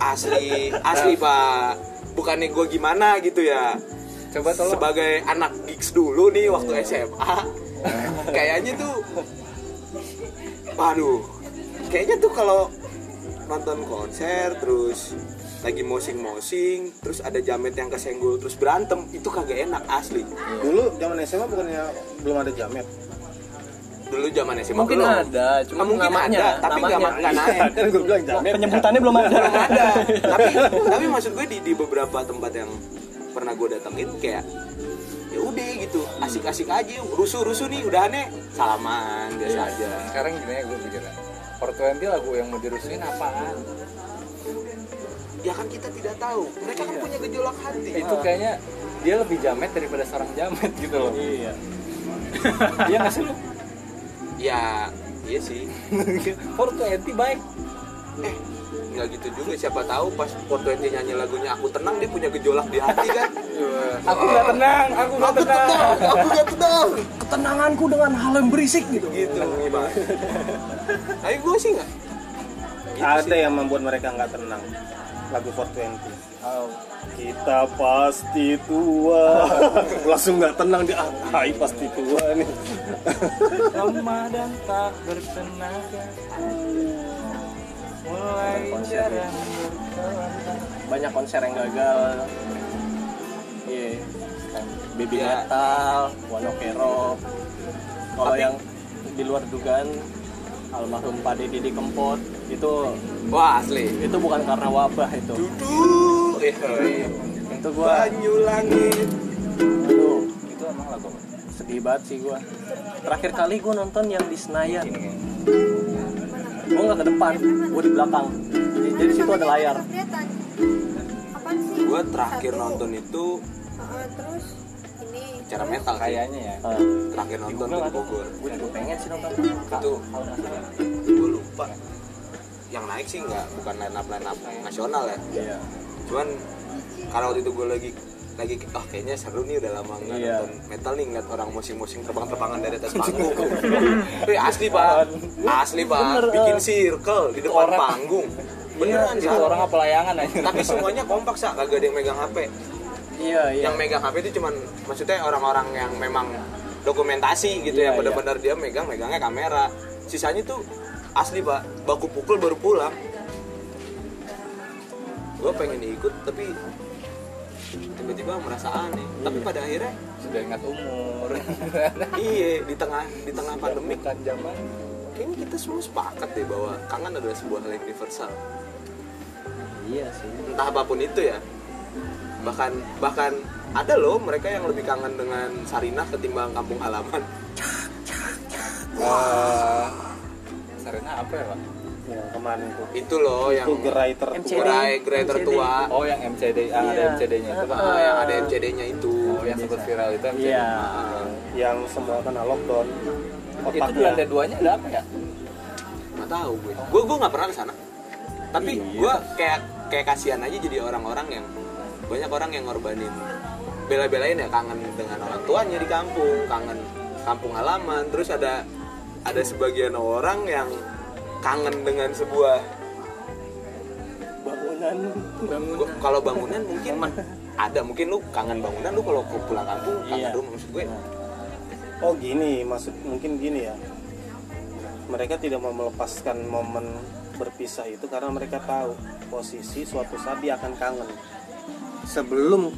Asli, asli pak. Bukannya gue gimana gitu ya. coba tolong. Sebagai anak gigs dulu nih waktu SMA kayaknya tuh waduh. Kayaknya tuh kalau nonton konser terus lagi mosing-mosing terus ada jamet yang kesenggol terus berantem itu kagak enak asli. Dulu zaman SMA bukannya belum ada jamet dulu zaman SMA mungkin belum. ada Ah, cuma mungkin namanya ada tapi nggak namanya. nggak naik kan gue bilang jamet. Penyebutannya belum ada. Belum ada. Tapi tapi maksud gue di di beberapa tempat yang pernah gue datengin kayak ya udah gitu asik-asik aja rusuh-rusuh nih udah aneh salaman biasa aja. Sekarang gini ya gue pikirnya? 420 lagu yang mau dirusuhin apaan? Ya kan kita tidak tahu. Mereka kan punya gejolak hati. Itu kayaknya dia lebih jamet daripada seorang jamet gitu loh. Iya. Iya nggak sih lu ya iya sih. 420 baik. Eh nggak gitu juga siapa tahu pas 420 nyanyi lagunya aku tenang dia punya gejolak di hati kan? Aku nggak tenang aku nggak tenang. tenang aku nggak tenang. Ketenanganku dengan hal yang berisik gitu. Gitu gimana tapi gue sih nggak. Gitu ada sih. yang membuat mereka nggak tenang lagu 420 kita pasti tua. Langsung nggak tenang di ah hai pasti tua nih. Lemah dan tak bertenaga. Mulai jarang berkelana banyak konser yang gagal. Iya. Baby Iya. metal one ok rock kalau yang di luar dugaan almarhum Pak Deddy di Kempot itu wah asli. itu bukan karena wabah itu. Duduk. Eh, eh. itu gua banyu langit. Aduh itu emang lagu sedih banget sih gua. Terakhir kali gua nonton yang di Senayan. Gua nggak ke depan gua di belakang. Jadi, jadi situ ada layar. Gue terakhir nonton itu Heeh, terus ini cara metal sih. kayaknya ya. Ah, terakhir nonton di. Bogor. Gua juga pengen sih nonton. Itu. Kalau gue lupa. Yang naik sih nggak bukan line up line up nasional ya. Iya. Cuman karena waktu itu gue lagi lagi oh kayaknya seru nih udah lama nggak Iya. nonton metal nih ngeliat orang musing-musing terbang-terbangan dari atas panggung. Tapi asli pak. Asli pak. Bener, bikin eh. circle di depan orang- panggung. Beneran itu Sa. orang apa layangan aja tapi semuanya kompak sa. Kagak ada yang megang hp iya iya. Yang megang hp itu cuman maksudnya orang-orang yang memang dokumentasi gitu Iya, ya benar-benar dia megang megangnya kamera. Sisanya tuh asli pak. Baku pukul baru pulang. Gue pengen ikut tapi tiba-tiba merasa aneh. Tapi pada akhirnya sudah ingat umur. Iya di tengah di tengah pandemi. bukan zaman. Kayaknya kita semua sepakat deh bahwa kangen adalah sebuah hal universal iya sih. Entah apa pun itu ya bahkan bahkan ada loh mereka yang lebih kangen dengan Sarinah ketimbang kampung halaman. Eh, Sarina apa ya pak? Yang kemarin tuh itu loh yang itu gerai tertua. Gerai gerai tertua. Oh yang MCD ah, ada Iya. MCD-nya itu kan Ah, yang ada MCD-nya itu. Oh yang sempat viral itu MCD iya. Yang semua kena lockdown. Itu di otaknya. lantai duanya ada apa ya? Nggak tahu gue. Gue gue nggak pernah ke sana. Tapi Iya. gue kayak kayak kasihan aja jadi orang-orang yang banyak orang yang ngorbanin bela-belain ya kangen dengan orang tuanya di kampung kangen kampung halaman. Terus ada ada sebagian orang yang kangen dengan sebuah bangunan. Gua- kalau bangunan mungkin ada mungkin lu kangen bangunan lu kalau ke pulang kampung kangen Iya. rumah maksud gue. Oh gini maksud mungkin gini ya. Mereka tidak mau melepaskan momen berpisah itu karena mereka tahu posisi suatu saat dia akan kangen sebelum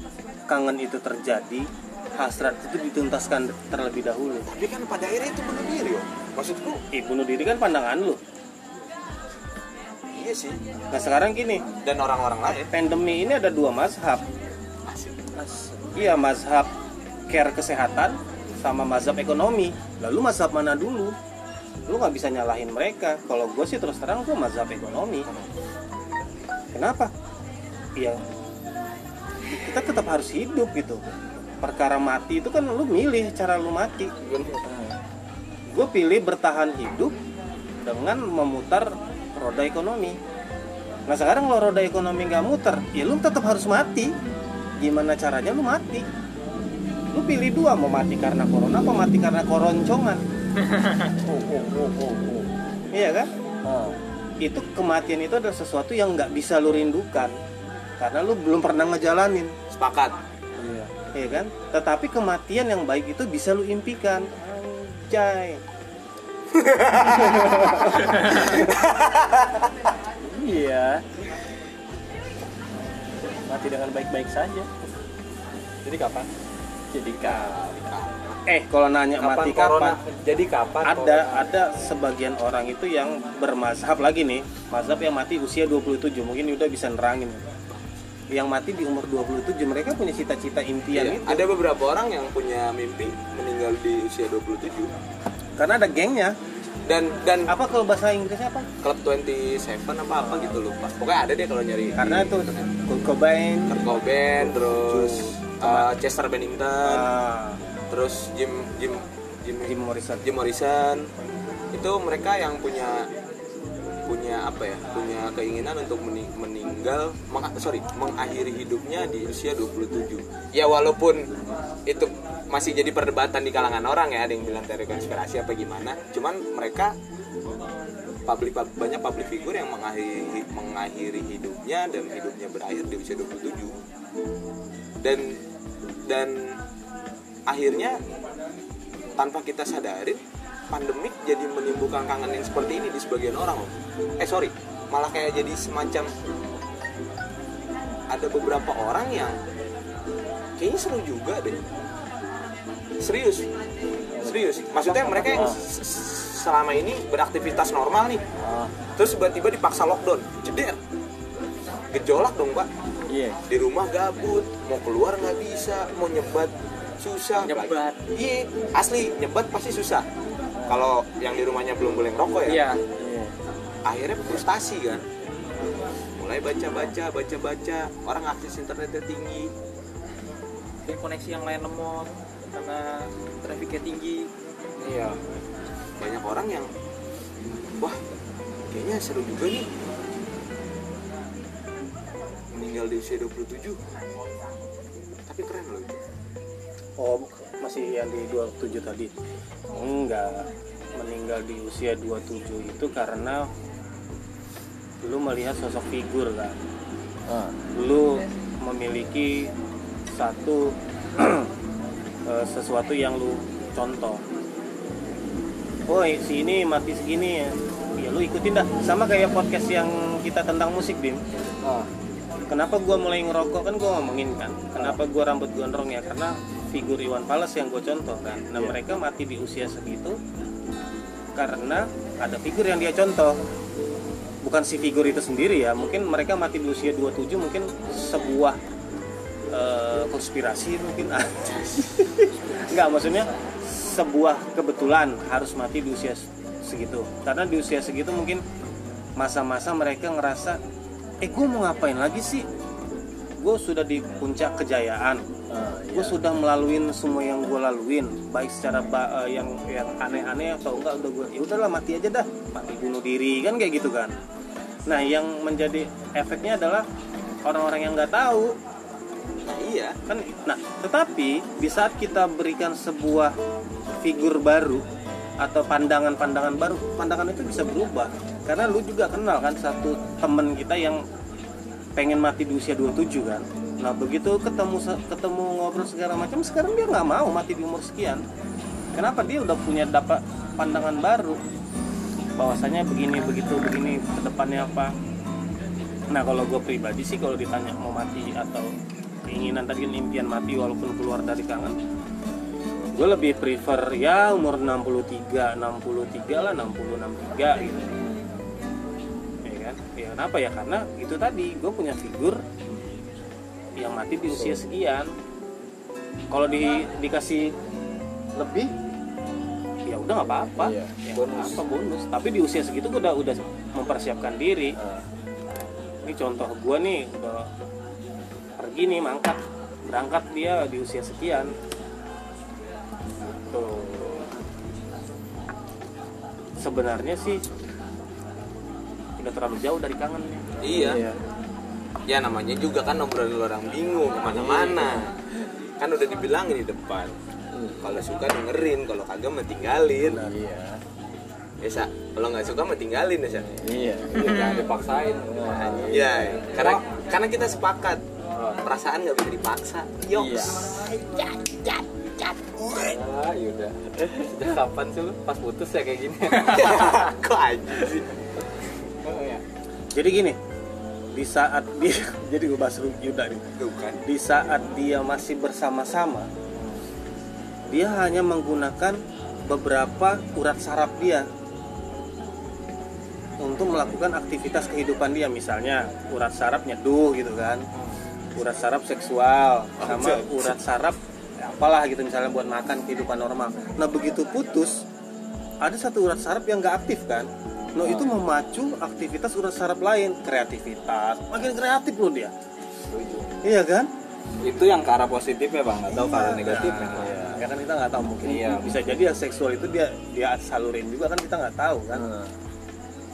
kangen itu terjadi hasrat itu dituntaskan terlebih dahulu. Tapi kan pada akhirnya itu bunuh diri yo maksudku Ih, bunuh diri kan pandangan lu. iya sih. Nah sekarang gini. Dan orang-orang lain. Pandemi ini ada dua mazhab. Iya mazhab care kesehatan sama mazhab ekonomi. Lalu mazhab mana dulu? Lu nggak bisa nyalahin mereka. Kalau gue sih terus terang gue mazhab ekonomi. Kenapa? Iya kita tetap harus hidup gitu perkara mati itu kan lu milih cara lu mati gue pilih bertahan hidup dengan memutar roda ekonomi Nah sekarang kalau roda ekonomi nggak muter, ya lu tetap harus mati. Gimana caranya lu mati? Lu pilih dua, mau mati karena corona apa mati karena koroncongan? oh oh oh oh, oh. Iya kan? Ah, Itu kematian itu adalah sesuatu yang nggak bisa lu rindukan karena lu belum pernah ngejalanin, sepakat. Iya. Iya kan? Tetapi kematian yang baik itu bisa lu impikan. Anjay. iya. Mati dengan baik-baik saja. Jadi kapan? Jadi kapan? Eh, kalau nanya kapan mati corona? kapan? jadi kapan ada corona? ada sebagian orang itu yang bermazhab lagi nih. Mazhab yang mati usia 27 mungkin udah bisa nerangin yang mati di umur 27 mereka punya cita-cita impian Iya, itu. Ada beberapa orang yang punya mimpi meninggal di usia 27 karena ada gengnya. Dan dan apa kalau bahasa Inggrisnya apa? Klub 27 apa apa gitu lupa. Pokoknya ada deh kalau nyari karena di itu. Kurt Cobain Kurt Cobain terus uh, Chester Bennington ah, terus Jim Jim Jim Jim Morrison. Jim Morrison. Itu mereka yang punya punya apa ya punya keinginan untuk meni- meninggal meng- sorry mengakhiri hidupnya di usia 27 ya walaupun itu masih jadi perdebatan di kalangan orang ya ada yang bilang teori konspirasi apa gimana. Cuman mereka public pub- banyak public figure yang mengakhiri mengakhiri hidupnya dan hidupnya berakhir di usia 27 dan dan akhirnya tanpa kita sadarin pandemik jadi menimbulkan kangen yang seperti ini di sebagian orang loh. Eh sorry, malah kayak jadi semacam ada beberapa orang yang kayaknya seru juga deh. Serius, serius. Maksudnya mereka yang selama ini beraktivitas normal nih. Ah, terus tiba-tiba dipaksa lockdown. Jeder. Gejolak dong pak iya. Di rumah gabut. Mau keluar nggak bisa. Mau nyebat susah. Nyebat. iya. Asli nyebat pasti susah kalau yang di rumahnya belum boleh ngerokok ya? Iya. akhirnya frustasi kan. Mulai baca-baca baca-baca. Orang akses internetnya tinggi. Dan koneksi yang lain lemot karena trafficnya tinggi. iya. Banyak orang yang wah kayaknya seru juga nih. Meninggal di usia 27 tapi keren loh itu. Oh, masih yang di 27 tadi. Enggak. Meninggal di usia 27 itu karena lu melihat sosok figur kan. ah, Lu memiliki satu eh, sesuatu yang lu contoh. Oh, si ini mati segini ya. Ya lu ikutin dah. Sama kayak podcast yang kita tentang musik, Bim. ah, Kenapa gua mulai ngerokok kan gua ngomongin kan. Kenapa gua rambut gondrong ya? Karena figur Iwan Fals yang gue contoh kan. Nah Iya. mereka mati di usia segitu karena ada figur yang dia contoh. Bukan si figur itu sendiri ya. Mungkin mereka mati di usia 27 mungkin sebuah eh, konspirasi mungkin. Enggak maksudnya sebuah kebetulan harus mati di usia segitu. Karena di usia segitu mungkin masa-masa mereka ngerasa eh gue mau ngapain lagi sih gue sudah di puncak kejayaan ah, gue iya. sudah melaluin semua yang gue laluin baik secara ba- eh, yang yang aneh-aneh atau enggak udah gue ya udahlah mati aja dah. Mati bunuh diri kan kayak gitu kan. Nah yang menjadi efeknya adalah orang-orang yang nggak tahu. Nah iya. Kan nah tetapi di saat kita berikan sebuah figur baru atau pandangan-pandangan baru pandangan itu bisa berubah. Karena lu juga kenal kan satu temen kita yang pengen mati di usia 27 kan nah begitu ketemu ketemu ngobrol segala macam sekarang dia nggak mau mati di umur sekian. Kenapa? Dia udah punya dapat pandangan baru. Bahwasanya begini begitu begini ke depannya apa? Nah kalau gue pribadi sih kalau ditanya mau mati atau keinginan tadi impian mati walaupun keluar dari kangen gue lebih prefer ya umur 63 63 lah 60 63 gitu. Ya kan? Ya kenapa? Ya karena itu tadi gue punya figur yang mati di usia sekian. Kalau di dikasih lebih ya udah nggak apa-apa. Iya, ya bonus. apa bonus. Tapi di usia segitu gue udah udah mempersiapkan diri. Ah. ini contoh gue nih udah pergi nih mangkat. Berangkat dia di usia sekian. Tuh. Sebenarnya sih udah terlalu jauh dari kangennya iya. Iya. Ya namanya juga kan obrolan orang bingung ke mana-mana. Kan udah dibilangin di depan. Kalau suka dengerin kalau kagak mah tinggalin. Iya. Ya Sa? kalau nggak suka mah tinggalin ya Sa? iya jangan dipaksain. Ya karena karena kita sepakat. Perasaan nggak bisa dipaksa. Iya. Yoks ah yaudah sejak kapan sih lu? Pas putus ya kayak gini? Kok aja sih? Jadi gini di saat dia jadi gue bahas Yuda nih. Kan. Di saat dia masih bersama-sama dia hanya menggunakan beberapa urat saraf dia untuk melakukan aktivitas kehidupan dia. Misalnya urat saraf nyeduh gitu kan. Urat saraf seksual sama urat saraf ya apalah gitu misalnya buat makan kehidupan normal. Nah begitu putus ada satu urat saraf yang nggak aktif kan no itu memacu aktivitas urat saraf lain kreativitas. Makin kreatif loh dia. Iya kan? Itu yang ke arah positif ya bang. Atau ke arah negatif ya. ya kan kita nggak tahu mungkin Iya. bisa jadi yang seksual itu dia dia salurin juga kan kita nggak tahu kan. Ah.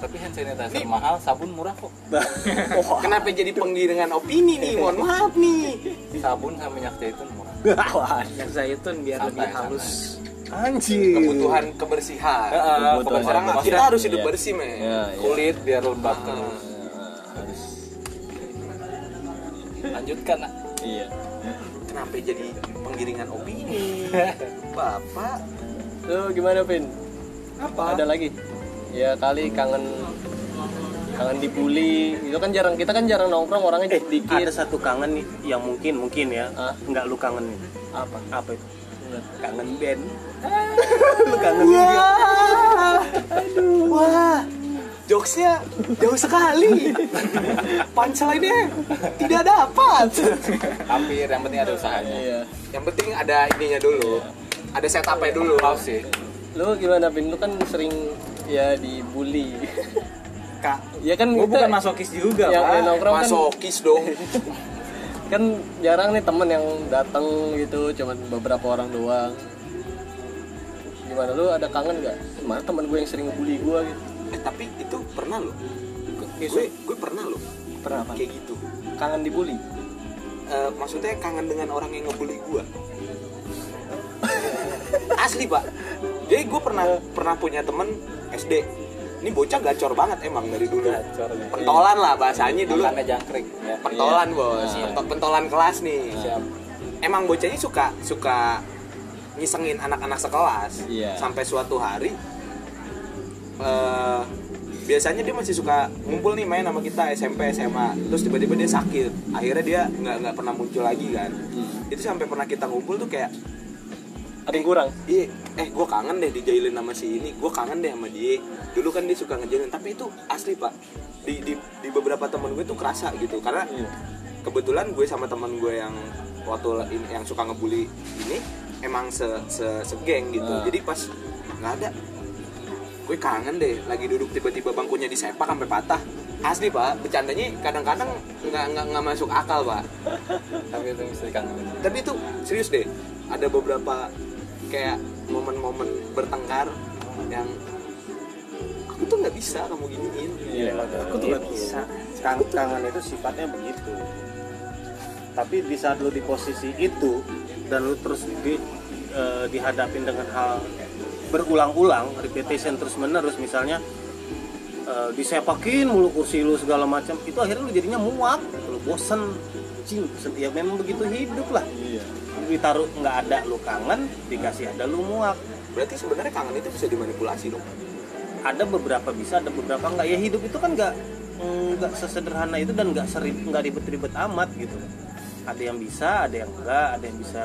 tapi hand sanitizer mahal sabun murah kok. Kenapa jadi penggiringan opini nih? Mohon maaf nih. Sabun sama minyak zaitun murah. Yang zaitun biar Santai, lebih halus. Anjir kebutuhan kebersihan. Heeh, Kebutuhan Orang kebersihan. kita harus hidup Iya. bersih men. Iya, iya. kulit biar lembab Ah. harus. Lanjutkan nak. Iya. Kenapa jadi penggiringan opini? Bapak. Lu gimana Vin? apa? Ada lagi? Ya kali kangen kangen dibully. Itu kan jarang kita kan jarang nongkrong orangnya eh dikit ada satu kangen nih yang mungkin mungkin ya. Ah. nggak lu kangen nih apa? Apa itu banget kangen band lu kangen juga Wah, jokesnya jauh sekali. Punchline-nya tidak dapat. hampir yang penting ada usahanya iya Yang penting ada ininya dulu. Ada setupnya dulu. Pause sih lu gimana Pin lu kan sering ya dibully kak ya kan gue kita- bukan masokis juga yang, pak kan Masokis dong. kan jarang nih temen yang datang gitu cuman beberapa orang doang gimana lu ada kangen nggak mana temen gue yang sering ngebully gue gitu Eh, tapi itu pernah loh. Gue gue pernah loh pernah apa kayak gitu. kangen dibully Eh, maksudnya kangen dengan orang yang ngebully gue. Asli pak. Jadi gue pernah pernah punya temen SD. Ini bocah gacor banget emang dari dulu. Gacor. Pentolan lah bahasanya dulu. makannya jangkrik ya Pentolan bos. Iya. Pento- Pentolan kelas nih. siap Emang bocahnya suka suka ngisengin anak-anak sekelas. Iya. Sampai suatu hari eh biasanya dia masih suka ngumpul nih main sama kita SMP SMA terus tiba-tiba dia sakit akhirnya dia nggak nggak pernah muncul lagi kan itu sampai pernah kita ngumpul tuh kayak ada yang kurang? Iya eh gue kangen deh dijailin sama si ini. Gue kangen deh sama dia. Dulu kan dia suka ngejailin tapi itu asli pak. Di di, di beberapa temen gue tuh kerasa gitu. Karena Iya. kebetulan gue sama temen gue yang waktu in- yang suka ngebully ini emang se se segeng gitu. Ah. jadi pas nggak ada gue kangen deh. Lagi duduk tiba-tiba bangkunya disepak sampai patah. Asli pak. Bercandanya kadang-kadang nggak nggak nggak masuk akal pak. Tapi itu mesti dikangenin. Tapi itu serius deh. Ada beberapa kayak momen-momen bertengkar yang aku tuh nggak bisa kamu giniin. Iya aku tuh gak bisa. Kang- kangen itu sifatnya begitu. Tapi di saat lu di posisi itu dan lu terus di, eh, dihadapin dengan hal berulang-ulang repetition terus menerus misalnya eh, disepakin mulu kursi lu segala macam itu akhirnya lu jadinya muak lu bosen cing ya memang begitu hidup lah. Iya. Ditaruh nggak ada lu kangen dikasih ada lu muak. Berarti sebenarnya kangen itu bisa dimanipulasi dong? Ada beberapa bisa ada beberapa nggak. Ya hidup itu kan nggak nggak sesederhana itu dan nggak seri nggak ribet-ribet amat gitu. Ada yang bisa ada yang enggak ada yang bisa.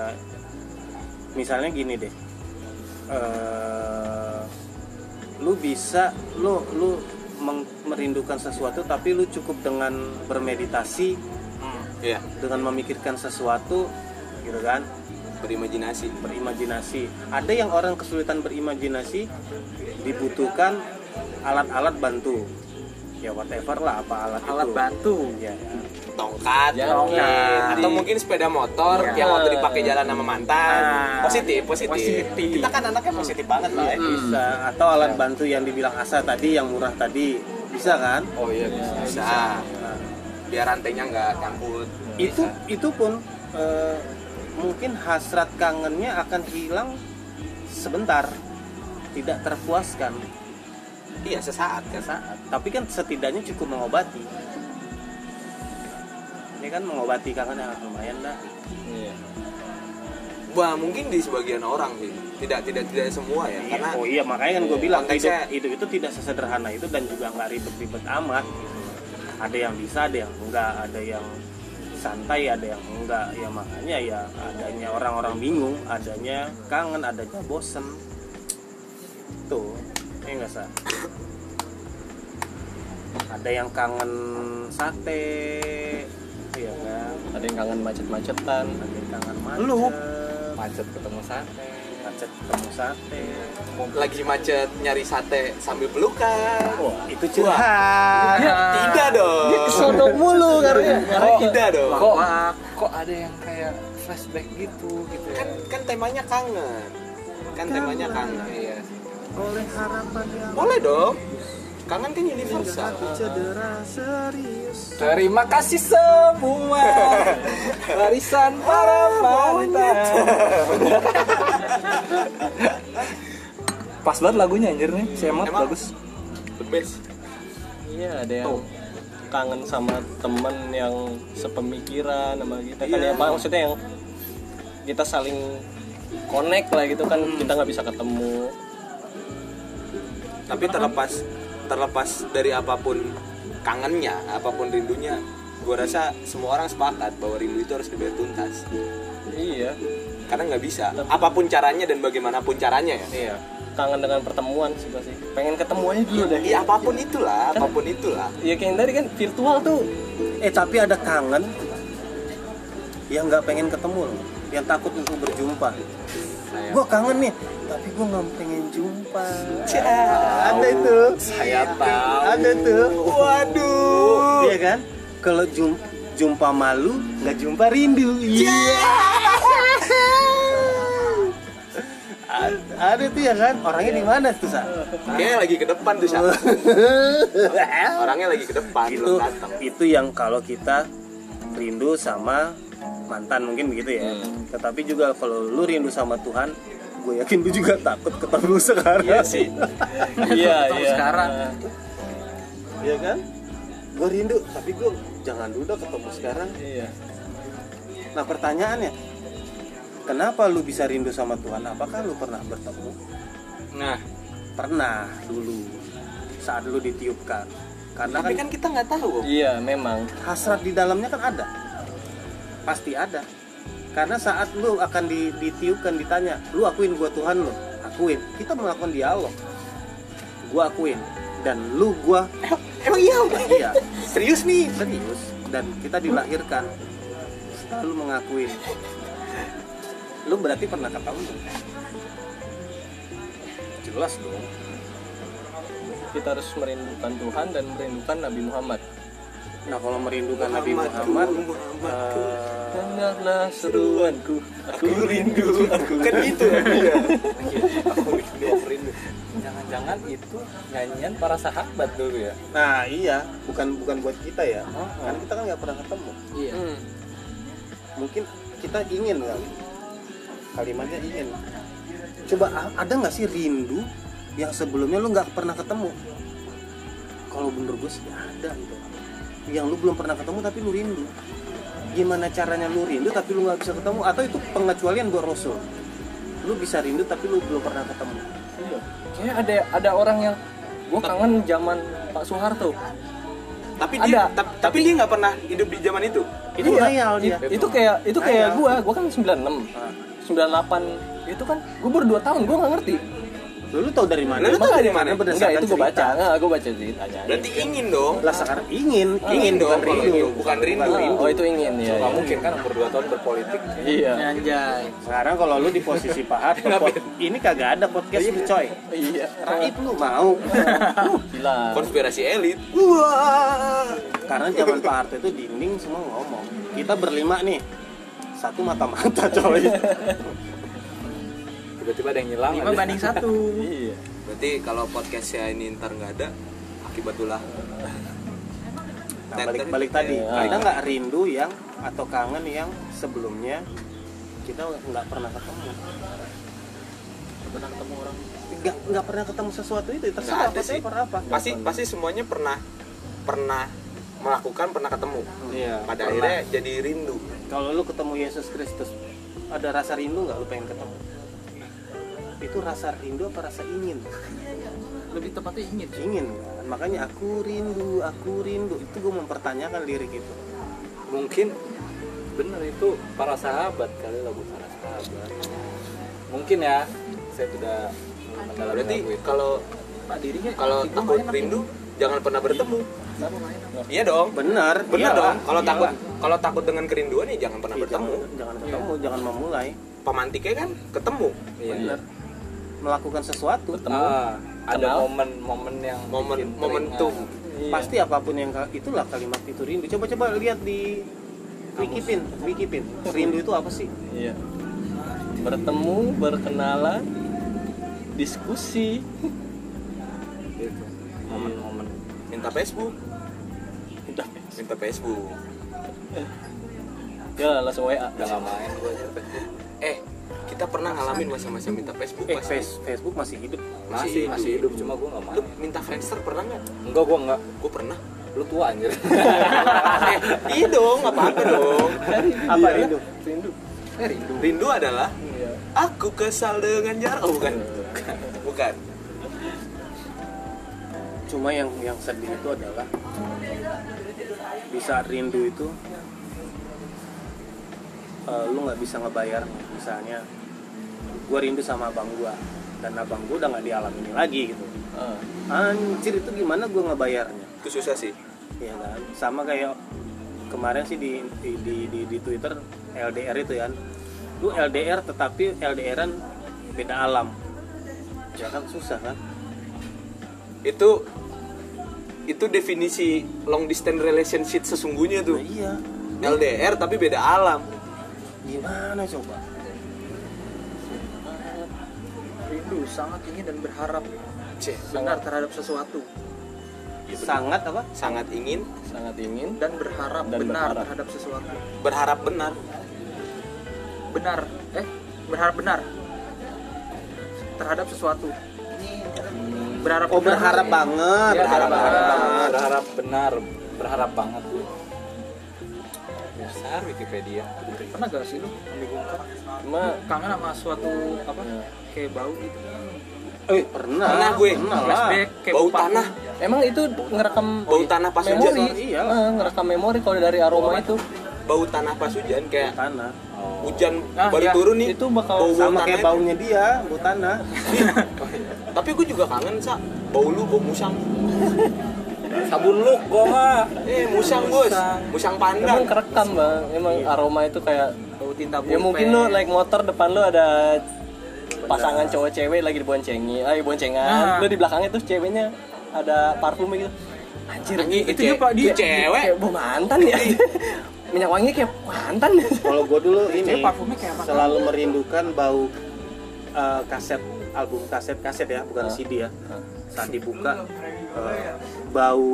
Misalnya gini deh. Eh lu bisa lu lu merindukan sesuatu tapi lu cukup dengan bermeditasi iya dengan memikirkan sesuatu gitu kan berimajinasi berimajinasi. Ada yang orang kesulitan berimajinasi dibutuhkan alat-alat bantu. Ya whatever lah apa alat alat itu. batu Ya, tongkat Ya, mungkin atau mungkin sepeda motor Ya. yang waktu dipakai jalan sama mantan Nah. positif positif Positif. kita kan anaknya positif banget lah ya. bisa. Atau alat bantu yang dibilang Asa tadi yang murah tadi bisa kan? oh iya bisa bisa Nah, biar rantainya nggak nyangkut itu itu pun eh, mungkin hasrat kangennya akan hilang sebentar, tidak terpuaskan. iya sesaat kan. Saat tapi kan setidaknya cukup mengobati. Ini kan mengobati kangen ya lumayan dah. Iya. Wah mungkin di sebagian orang sih. Tidak tidak tidak semua ya Iya, karena oh iya makanya kan gue bilang hidup, hidup itu tidak sesederhana itu dan juga nggak ribet-ribet amat ada yang bisa ada yang enggak. Ada yang santai ada yang enggak. Ya makanya ya adanya orang-orang bingung adanya kangen adanya bosen. Tuh ini enggak sah ada yang kangen sate iya kan? Ada yang kangen macet-macetan. Ada yang kangen macet. Lu? macet ketemu sate macet ketemu sate. Lagi macet nyari sate sambil pelukan. Wah, itu curhat. Tidak dong. Kesono mulu karena tidak dong. kok kok ada yang kayak flashback gitu gitu ya? Kan kan temanya kangen. Kan temanya kangen. Iya. Oleh harapan yang boleh dong kangen kan universal. Cedera serius. Terima kasih semua. Warisan para mantan. Pas banget lagunya anjir nih. Semat Emang? bagus. The best iya ada yang kangen sama temen yang sepemikiran sama kita kan. Iya. ya Pak, maksudnya yang kita saling connect lah gitu kan. Kita nggak bisa ketemu. Tapi terlepas terlepas dari apa pun kangennya apa pun rindunya gue rasa semua orang sepakat bahwa rindu itu harus dibayar tuntas. Iya. Karena nggak bisa. Apa pun caranya dan bagaimanapun caranya ya. Iya. Kangen dengan pertemuan sih pasti. Pengen ketemu aja dulu deh. Iya apa pun itulah apa pun itulah. Iya kayak tadi kan virtual tuh Eh tapi ada kangen yang nggak pengen ketemu loh, yang takut untuk berjumpa. Gue kangen nih, tapi gue nggak pengen jumpa. ada itu. saya tahu Ada tuh. waduh Iya kan? Kalau jum- jumpa malu, nggak jumpa rindu. Iya. Ada tuh ya kan? Orangnya di mana tuh sa? Kayaknya lagi ke depan tuh Sa. orangnya lagi ke depan itu belum datang itu yang kalau kita rindu sama mantan mungkin begitu ya. Tetapi juga kalau lu rindu sama Tuhan, gue yakin lu juga takut ketemu sekarang. Iya sih Iya iya sekarang. Iya kan? Gue rindu, tapi gue jangan dulu dah ketemu sekarang. Iya Nah pertanyaannya, kenapa lu bisa rindu sama Tuhan? Apakah lu pernah bertemu? nah Pernah dulu saat lu ditiupkan. Karena tapi kan kan kita nggak tahu Iya memang hasrat di dalamnya kan ada, pasti ada. Karena saat lu akan di- ditiupkan ditanya, lu akuin gua Tuhan lu, akuin. Kita melakukan dialog, gua akuin. Dan lu gua emang iya iya. Serius nih? Serius. Dan kita dilahirkan. Setelah lu mengakuin. Lu berarti pernah ketemu jelas dong. Kita harus merindukan Tuhan dan merindukan Nabi Muhammad nah kalau merindukan Nabi Muhammad Dengarlah seruanku. Aku rindu Aku kan gitu ya? Jangan-jangan itu nyanyian para sahabat dulu ya? Nah iya. Bukan bukan buat kita ya. Kan kita kan nggak pernah ketemu. Iya. Hmm. mungkin kita ingin kan kalimatnya ingin. Coba ada nggak sih rindu yang sebelumnya lu nggak pernah ketemu? Kalau menurut gue sih ada gitu yang lu belum pernah ketemu tapi lu rindu. Gimana caranya lu rindu tapi lu nggak bisa ketemu? Atau itu pengecualian buat rasul lu bisa rindu tapi lu belum pernah ketemu. Iya. Kayaknya ada ada orang yang gue kangen zaman Pak Soeharto. tapi dia Ada. tap- tapi dia nggak pernah hidup di zaman itu? Itu Iya. real dia. Itu kayak itu kayak gue, gue kan 96 98 itu kan gue baru 2 tahun gue nggak ngerti lu, lu tahu dari mana? Lu tahu dari mana? enggak itu gue baca. Enggak gue baca ceritanya berarti ingin dong. Lah sekarang ingin ingin dong bukan rindu. bukan rindu. Oh itu ingin ya, nggak ya. mungkin kan umur 2 tahun berpolitik. Iya. Anjay. Sekarang kalau lu di posisi Pak Harto, ini kagak ada podcast lu coy. iya. Raib lu mau. gila. Konspirasi elit. Karena zaman Pak Harto itu dinding semua ngomong. Kita berlima nih. Satu mata-mata coy. tiba-tiba ada yang hilang Lima banding satu. iya berarti kalau podcastnya ini ntar nggak ada akibat ulah Nah, balik-balik tadi, Iya. kita nggak rindu yang atau kangen yang sebelumnya kita nggak pernah ketemu. Pernah ketemu orang. Nggak nggak pernah ketemu sesuatu itu terserah Nggak ada apa sih. pernah apa. pasti pasti semuanya pernah pernah melakukan pernah ketemu iya pada pernah. akhirnya jadi rindu Kalau lu ketemu Yesus Kristus, ada rasa rindu nggak lu pengen ketemu? Itu rasa rindu apa rasa ingin? Lebih tepatnya ingin. ingin kan? Makanya aku rindu aku rindu. Itu gue mempertanyakan lirik itu. Mungkin bener itu para sahabat kali lagu para sahabat. Mungkin ya saya tidak mendalami berarti kalau Pak dirinya kalau takut rindu jangan pernah bertemu. Sama main. iya dong. Benar benar iyalah. dong. Kalau Iyalah. takut kalau takut dengan kerinduan ya jangan pernah Iya, bertemu. jangan, jangan ketemu jangan memulai. Pemantiknya kan ketemu. Iya. benar melakukan sesuatu Ah, ada momen-momen yang Momen- momentum. Iya. pasti apa pun yang itulah kalimat itu rindu. Coba coba lihat di Wikipin Wikipin. Rindu itu apa sih? Iya. Bertemu berkenalan diskusi. Gitu. momen-momen. Minta Facebook. Udah minta Facebook. Ya langsung WA udah nggak main gue eh kita pernah ngalamin masa-masa minta Facebook eh face- Facebook masih hidup. Masih masih hidup. cuma gue nggak lu main. minta Friendster pernah nggak? Enggak gue enggak gue pernah. Lu tua anjir. Eh, iya dong apa apa dong apa rindu? Rindu. Eh rindu. rindu adalah iya. aku kesal dengan jarak. Oh bukan. Bukan. Cuma yang yang sedih itu adalah di saat rindu itu eh, lu nggak bisa ngebayar misalnya gue rindu sama abang gue dan abang gue udah nggak di alam ini lagi gitu. Ah. anjir itu gimana gue ngebayarnya? Itu susah sih. Iya kan? Sama kayak kemarin sih di di di, di, di Twitter LDR itu kan. Lu LDR tetapi LDRan beda alam. Ya kan susah kan? Itu itu definisi long distance relationship sesungguhnya nah, tuh iya LDR tapi beda alam gimana coba? Rindu sangat ingin dan berharap. Cih, benar terhadap sesuatu. Sangat apa? Sangat ingin. Sangat ingin. Dan berharap Dan benar berharap. terhadap sesuatu. Berharap benar. Benar. Eh berharap benar. Terhadap sesuatu. Berharap oh benar. berharap banget Iya, berharap berharap banget. banget. berharap benar berharap banget besar Wikipedia. Pernah gak sih lu membingungkan cuma kangen sama suatu apa? Iya. kayak bau gitu. Eh pernah. Pernah gue. pernah lah. Flashback kayak bau parfum. tanah. Emang itu ngerekam Bau tanah pas hujan, memori. Sor. Iya. Ah, ngerekam memori kalau dari aroma itu. Bau tanah pas hujan kayak tanah. Hujan Ah, baru iya. turun nih. Itu bakal bau bau sama kayak itu. baunya dia bau tanah. Tapi gue juga kangen sa. Bau lu bau musang sabun lu gua mah. Eh musang bos. Musang. Emang pandan kerekam bang. Emang aroma itu kayak bau tinta ya mungkin lu naik motor depan lu ada pasangan cowok cewek lagi diboncengi ah boncengan. Nah. lu di belakangnya tuh ceweknya ada parfumnya gitu. Anjir Anjing, itu dia pak dia cewek. kayak bau mantan ya. Minyak wangi kayak mantan. Kalau gue dulu ini Cewek parfumnya kayak apa? selalu merindukan bau eh, kaset album kaset kaset ya bukan Ah. CD ya. Saat dibuka bau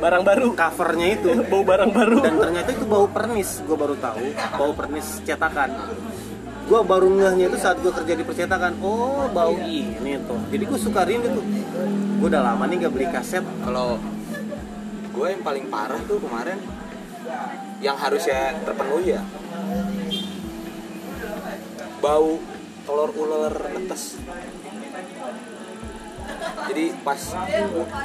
barang baru. Covernya itu bau barang baru. Dan ternyata itu bau pernis gue baru tahu. Bau pernis cetakan. Gue baru ngehnya itu saat gue kerja di percetakan. Oh bau ini tuh. Jadi gue suka rindu tuh. Gue udah lama nih gak beli kaset. Kalau gue yang paling parah tuh kemarin yang harusnya terpenuhi ya. Bau telur ular netes jadi pas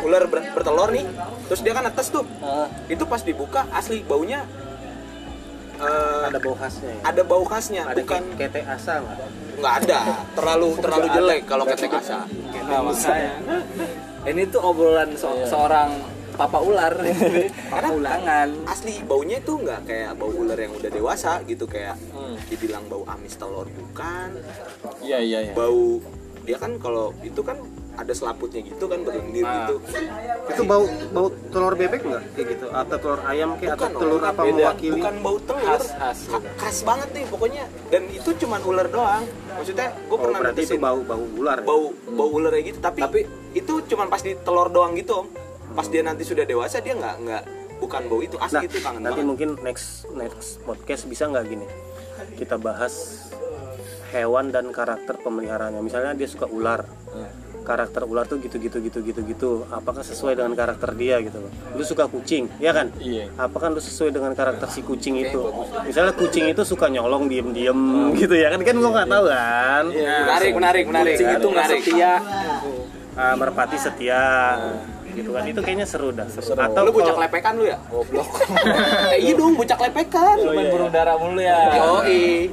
ular ber- bertelur nih terus dia kan netes tuh. Ah, itu pas dibuka asli baunya eh, ada bau khasnya ya? ada bau khasnya ada bukan kayak kete asa nggak? Ada. Terlalu terlalu jelek kalau ketek asa. Nah, makanya. Ini tuh obrolan se- Iya. seorang papa ular. Karena ulangan. asli baunya tuh nggak kayak bau ular yang udah dewasa gitu kayak Hmm. dibilang bau amis telur bukan. Iya iya iya. Bau dia kan kalau itu kan ada selaputnya gitu kan berlendir Nah. gitu. Itu bau bau telur bebek nggak? Kayak gitu? Atau telur ayam kayak atau Bukan, telur bukan, apa beda. mewakili? Bukan bau telur. Khas, khas, Ha- khas banget nih pokoknya. Dan itu cuman ular doang. Maksudnya gue oh, pernah berarti itu bau bau ular ya? bau bau ular kayak gitu. Tapi, Tapi- itu cuman pas di telur doang gitu om. Pas dia nanti sudah dewasa dia nggak nggak bukan bau itu. Asli Nah, itu kangen nanti banget. mungkin next next podcast bisa nggak gini? Kita bahas hewan dan karakter pemeliharaannya. Misalnya dia suka ular. Karakter ular tuh gitu gitu gitu gitu gitu. Apakah sesuai dengan karakter dia gitu loh. Lu suka kucing, ya kan? Iya. Apakah lu sesuai dengan karakter si kucing itu? Misalnya kucing itu suka nyolong diem-diem gitu ya kan? Kan gua nggak tahu kan. menarik menarik menarik kucing itu nggak menarik setia Ah, merpati setia. Gitu kan. Itu kayaknya seru dah. Atau lu bocah kalau- lepekan lu ya goblok eh, iya dong bocah lepekan main burung dara mulu ya Yoi.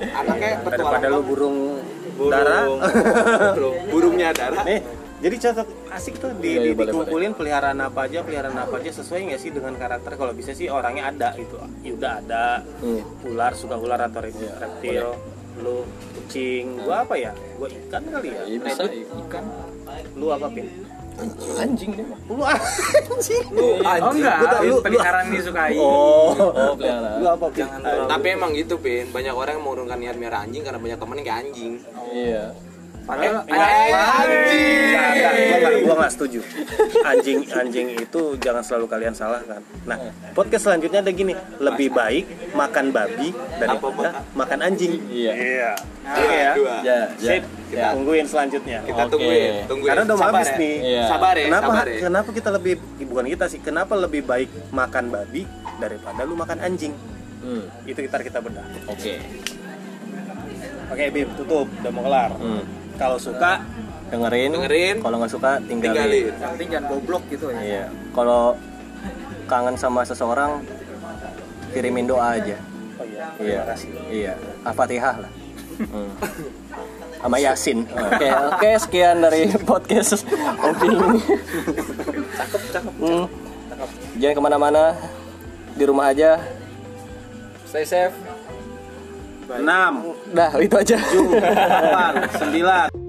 Anaknya petualang daripada lu banget. Burung. Burung. Burungnya darah. Nih, jadi cocok asik tuh di, Iya, di- iya, boleh, dikumpulin peliharaan apa aja, peliharaan apa aja sesuai nggak sih dengan karakter? Kalau bisa sih orangnya ada gitu. Yuda ada, Hmm. ular suka ular atau reptil, reptil. lu kucing, gua apa ya? Gua ikan kali ya. Iya, bisa ikan Lu apa pin? anjing deh. Lu anjing. Lu oh enggak Gua lu- peliharaan disukai Oh, oh pelihara lu apa pin? Tapi emang gitu, Pin. Banyak orang yang mengurungkan niat merah anjing karena banyak temen yang kayak anjing. iya padahal Eh, anjing. Enggak, enggak, gua nggak, gua nggak setuju. Anjing, anjing itu jangan selalu kalian salahkan. Nah, podcast selanjutnya ada gini, lebih baik makan babi daripada makan anjing. iya Iya. Oke ya. dua. ya ya Sip. ya Tungguin selanjutnya. Kita Oke. tungguin, tungguin. Karena udah habis ya. nih. Iya. Sabar ya, Kenapa sabar ya. kenapa kita lebih bukan kita sih, kenapa lebih baik makan babi daripada lu makan anjing? Hmm, Itu kita kita bedah. oke Oke, Bim, tutup. Udah mau kelar. Hmm. Kalau suka dengerin. Dengerin. kalau nggak suka tinggalin, Tinggalin. yang penting jangan goblok gitu ya. Iya. Kalau kangen sama seseorang kirimin doa aja. Oh iya iya. iya. Al-fatihah lah. Hmm. sama yasin. Oke oke sekian dari podcast opini cakep cakep Hmm. jangan ke mana-mana. Di rumah aja. Stay safe enam. Dah itu aja. Delapan sembilan